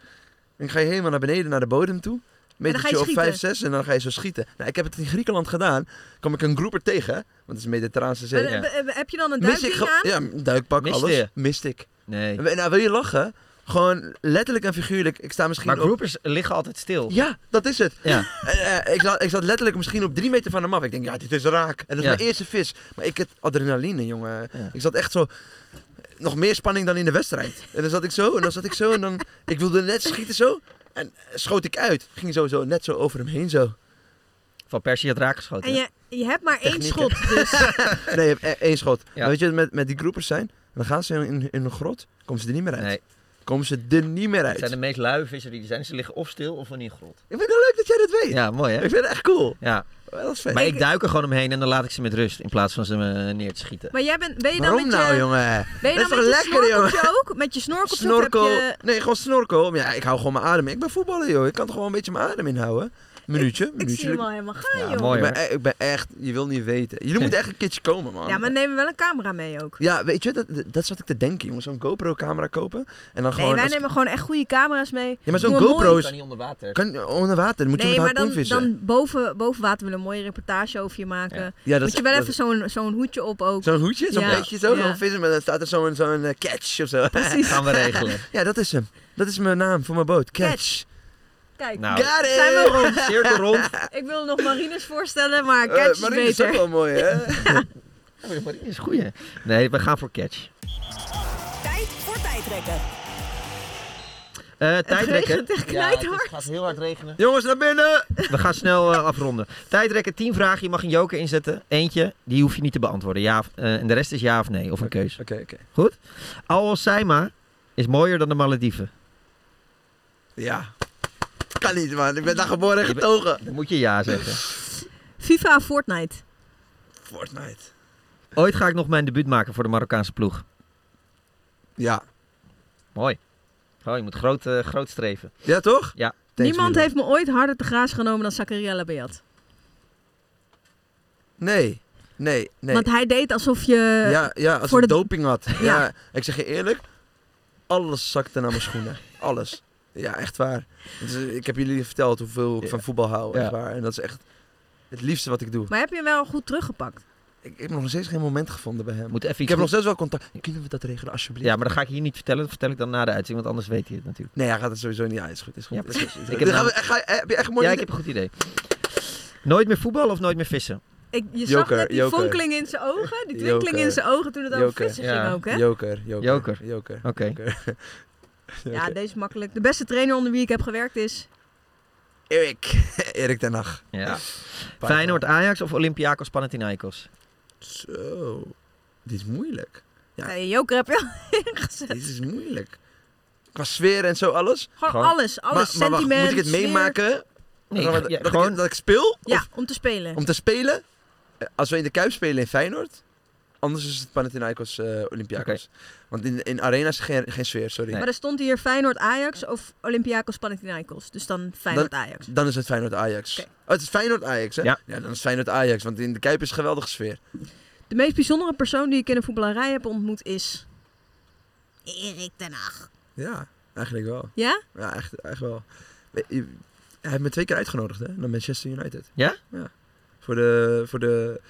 dan ga je helemaal naar beneden, naar de bodem toe. Metertje op schieten. 5, 6 en dan ga je zo schieten. Nou, ik heb het in Griekenland gedaan. kwam ik een grouper tegen, want het is Mediterraanse zee. Eh, eh, eh, Heb je dan een aan? Ja, een duikpak, alles. je? Mist ik. Nee. En Nou, wil je lachen? Gewoon letterlijk en figuurlijk. Ik sta misschien Maar op... groupers liggen altijd stil. Ja, dat is het. Ja. En, eh, ik, zat, ik zat letterlijk misschien op drie meter van hem af. Ik denk, ja, dit is raak. En dat is Ja. mijn eerste vis. Maar ik heb adrenaline, jongen. Ik zat echt zo... Nog meer spanning dan in de wedstrijd. En dan zat ik zo, en dan zat ik zo, en dan... Ik wilde net schieten zo. En schoot ik uit. Ging zo, zo net zo over hem heen zo. Van Persie had raak geschoten. En je, je hebt maar één schot, dus... nee, je hebt e- één schot. Ja. Maar weet je wat met, met die groepers zijn? Dan gaan ze in, in een grot, komen ze er niet meer uit. Nee. Komen ze er niet meer Het uit. zijn de meest luie vissen die er zijn. Ze liggen of stil of in een grot. Ik vind het leuk dat jij dat weet. Ja, mooi hè? Ik vind het echt cool. Ja. Dat is vet. Maar ik duik er gewoon omheen en dan laat ik ze met rust. In plaats van ze neer te schieten. Maar jij bent, ben je dan Waarom met je... nou, jongen? Ben je Dat dan is met toch je lekker, jongen? ook? Met je snorkeltje Snorkel. heb je... Nee, gewoon snorkel. Ja, ik hou gewoon mijn adem. in. Ik ben voetballer, joh. Ik kan toch gewoon een beetje mijn adem inhouden. Minuutje, Ik minuutje. zie hem al helemaal gaan, Ja, joh. mooi ik, ben, e- ik ben echt, je wil niet weten. Jullie moeten echt een keertje komen, man. Ja, maar nemen wel een camera mee ook. Ja, weet je, dat, dat is wat ik te denken, jongens. Zo'n GoPro-camera kopen. En dan Nee, gewoon. wij als- nemen gewoon echt goede camera's mee. Ja, maar zo'n GoPro is. kan niet onder water. Kan onder water. Dan moet je Nee, met maar dan, dan boven, boven water willen we een mooie reportage over je maken. Ja, dat Moet je wel dat even zo'n zo'n hoedje op ook. Zo'n hoedje, zo'n Ja. beetje zo. Ja. Dan vissen, maar dan staat er zo'n zo'n eh, catch of zo. Precies. Gaan we regelen. ja, dat is hem. Dat is mijn naam voor mijn boot. Catch. Kijk, Nou, Got it! zijn we rond. cirkel rond. Ik wil nog Marines voorstellen, maar Eh, catch is Marine is ook beter. wel mooi, hè? Oh, maar die is goeie. Nee, we gaan voor catch. Tijd voor tijdrekken. Eh tijdrekken. regent echt Ja, het gaat heel hard regenen. Jongens, naar binnen! We gaan snel eh, afronden. Tijdrekken, 10 vragen. Je mag een joker inzetten. Eentje, die hoef je niet te beantwoorden. Ja, of- eh, en de rest is ja of nee, of een keus. Oké, oké. Goed? Al Saima is mooier dan de Malediven. Ja. Kan niet, man. Ik ben daar geboren en getogen. Dan moet je ja zeggen. FIFA of Fortnite? Fortnite. Ooit ga ik nog mijn debuut maken voor de Marokkaanse ploeg. Ja. Mooi. Oh, je moet groot, eh, groot streven. Ja, toch? Ja. Thanks, Niemand heeft me ooit harder te graas genomen dan Zakaria Labiat. Nee. Nee, nee. Want hij deed alsof je... ja, ja, als voor ik de- doping had. Ja. Ja. ik zeg je eerlijk. Alles zakte naar mijn schoenen. Alles. Ja, echt waar. Dus, eh, ik heb jullie verteld hoeveel ik Ja. van voetbal hou. Echt waar. En dat is echt het liefste wat ik doe. Maar heb je hem wel goed teruggepakt? Ik, ik heb nog steeds geen moment gevonden bij hem. Moet even Ik heb nog steeds wel contact. Kunnen we dat regelen alsjeblieft? Ja, maar dat ga ik hier niet vertellen. Dat vertel ik dan na de uitzending, want anders weet hij het natuurlijk. Nee, hij gaat het sowieso niet. Ja, is goed. Is goed. Ja, is goed. Ik heb Gaan we- nou- ga- heb je echt een mooi Ja, ik heb een goed idee. Nooit meer voetbal of nooit meer vissen? Ik, je zag Joker, net die joker. vonkeling in zijn ogen, die twinkeling Joker. in zijn ogen toen het over Joker. vissen Ja. ging ook, hè? Joker, joker. Joker. Joker. Oké. joker. Ja, deze is makkelijk. De beste trainer onder wie ik heb gewerkt is... Erik. Erik ten Hag. Ja. Feyenoord Ajax of Olympiakos Panathinaikos? Zo. Dit is moeilijk. Ja. Nee, Joker heb je al ingezet. Dit is moeilijk. Qua sfeer en zo alles. Gewoon, Gewoon- alles, alles. maar, maar wacht, moet ik het sfeer. meemaken? Nee, dat, ja, dat, ik, gewoon- dat ik speel? Ja, Of om te spelen. om te spelen? Eh, Als we in de Kuip spelen in Feyenoord, anders is het Panathinaikos eh Olympiakos. Want in, in Arena is geen, geen sfeer, sorry. Maar er stond hier Feyenoord-Ajax of Olympiakos Panathinaikos. Dus dan Feyenoord-Ajax. Dan is het Feyenoord Ajax. Oké. Oh, het is Feyenoord Ajax, hè? Ja. dan is het Feyenoord Ajax, want in de Kuip is een geweldige sfeer. De meest bijzondere persoon die ik in de voetballerij heb ontmoet is... Erik ten Hag. Ja, eigenlijk wel. Ja? Ja, echt, echt wel. Hij heeft me twee keer uitgenodigd, hè? Naar Manchester United. Ja? Ja. Voor de, voor de,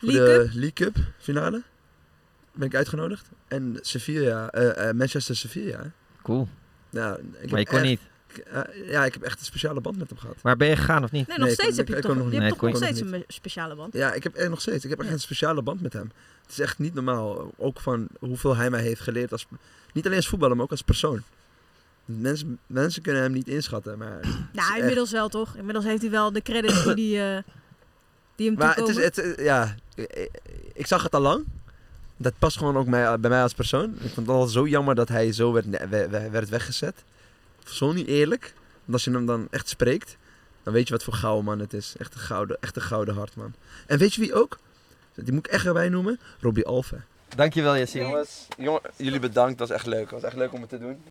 League de Cup? League Cup finale ben ik uitgenodigd. En Sevilla, eh, eh, Manchester Sevilla. Cool. Ja, ik Maar je kon echt- niet. eh, ja, ik heb echt een speciale band met hem gehad. Maar ben je gegaan of niet? Nee, nog Nee, steeds kon- heb je ik toch, kon nog je hebt toch nog steeds een speciale band? Ja, ik heb echt nog steeds. Ik heb echt Ja. een speciale band met hem. Het is echt niet normaal. Ook van hoeveel hij mij heeft geleerd. Als, niet alleen als voetballer, maar ook als persoon. Mensen, mensen kunnen hem niet inschatten. Maar, Nou, echt- inmiddels wel toch? Inmiddels heeft hij wel de credits die, die, eh, die hem Maar het is, het, eh, ja, ik, ik zag het al lang. Dat past gewoon ook mij, bij mij als persoon. Ik vond het altijd zo jammer dat hij zo werd, werd weggezet. Zo niet eerlijk. Want als je hem dan echt spreekt, dan weet je wat voor gouden man het is. Echt een gouden, echt een gouden hart, man. En weet je wie ook? Die moet ik echt erbij noemen. Robbie Alve. Dankjewel Jesse. Jongens, jongen, jullie bedankt. Dat was echt leuk. Het was echt leuk om het te doen.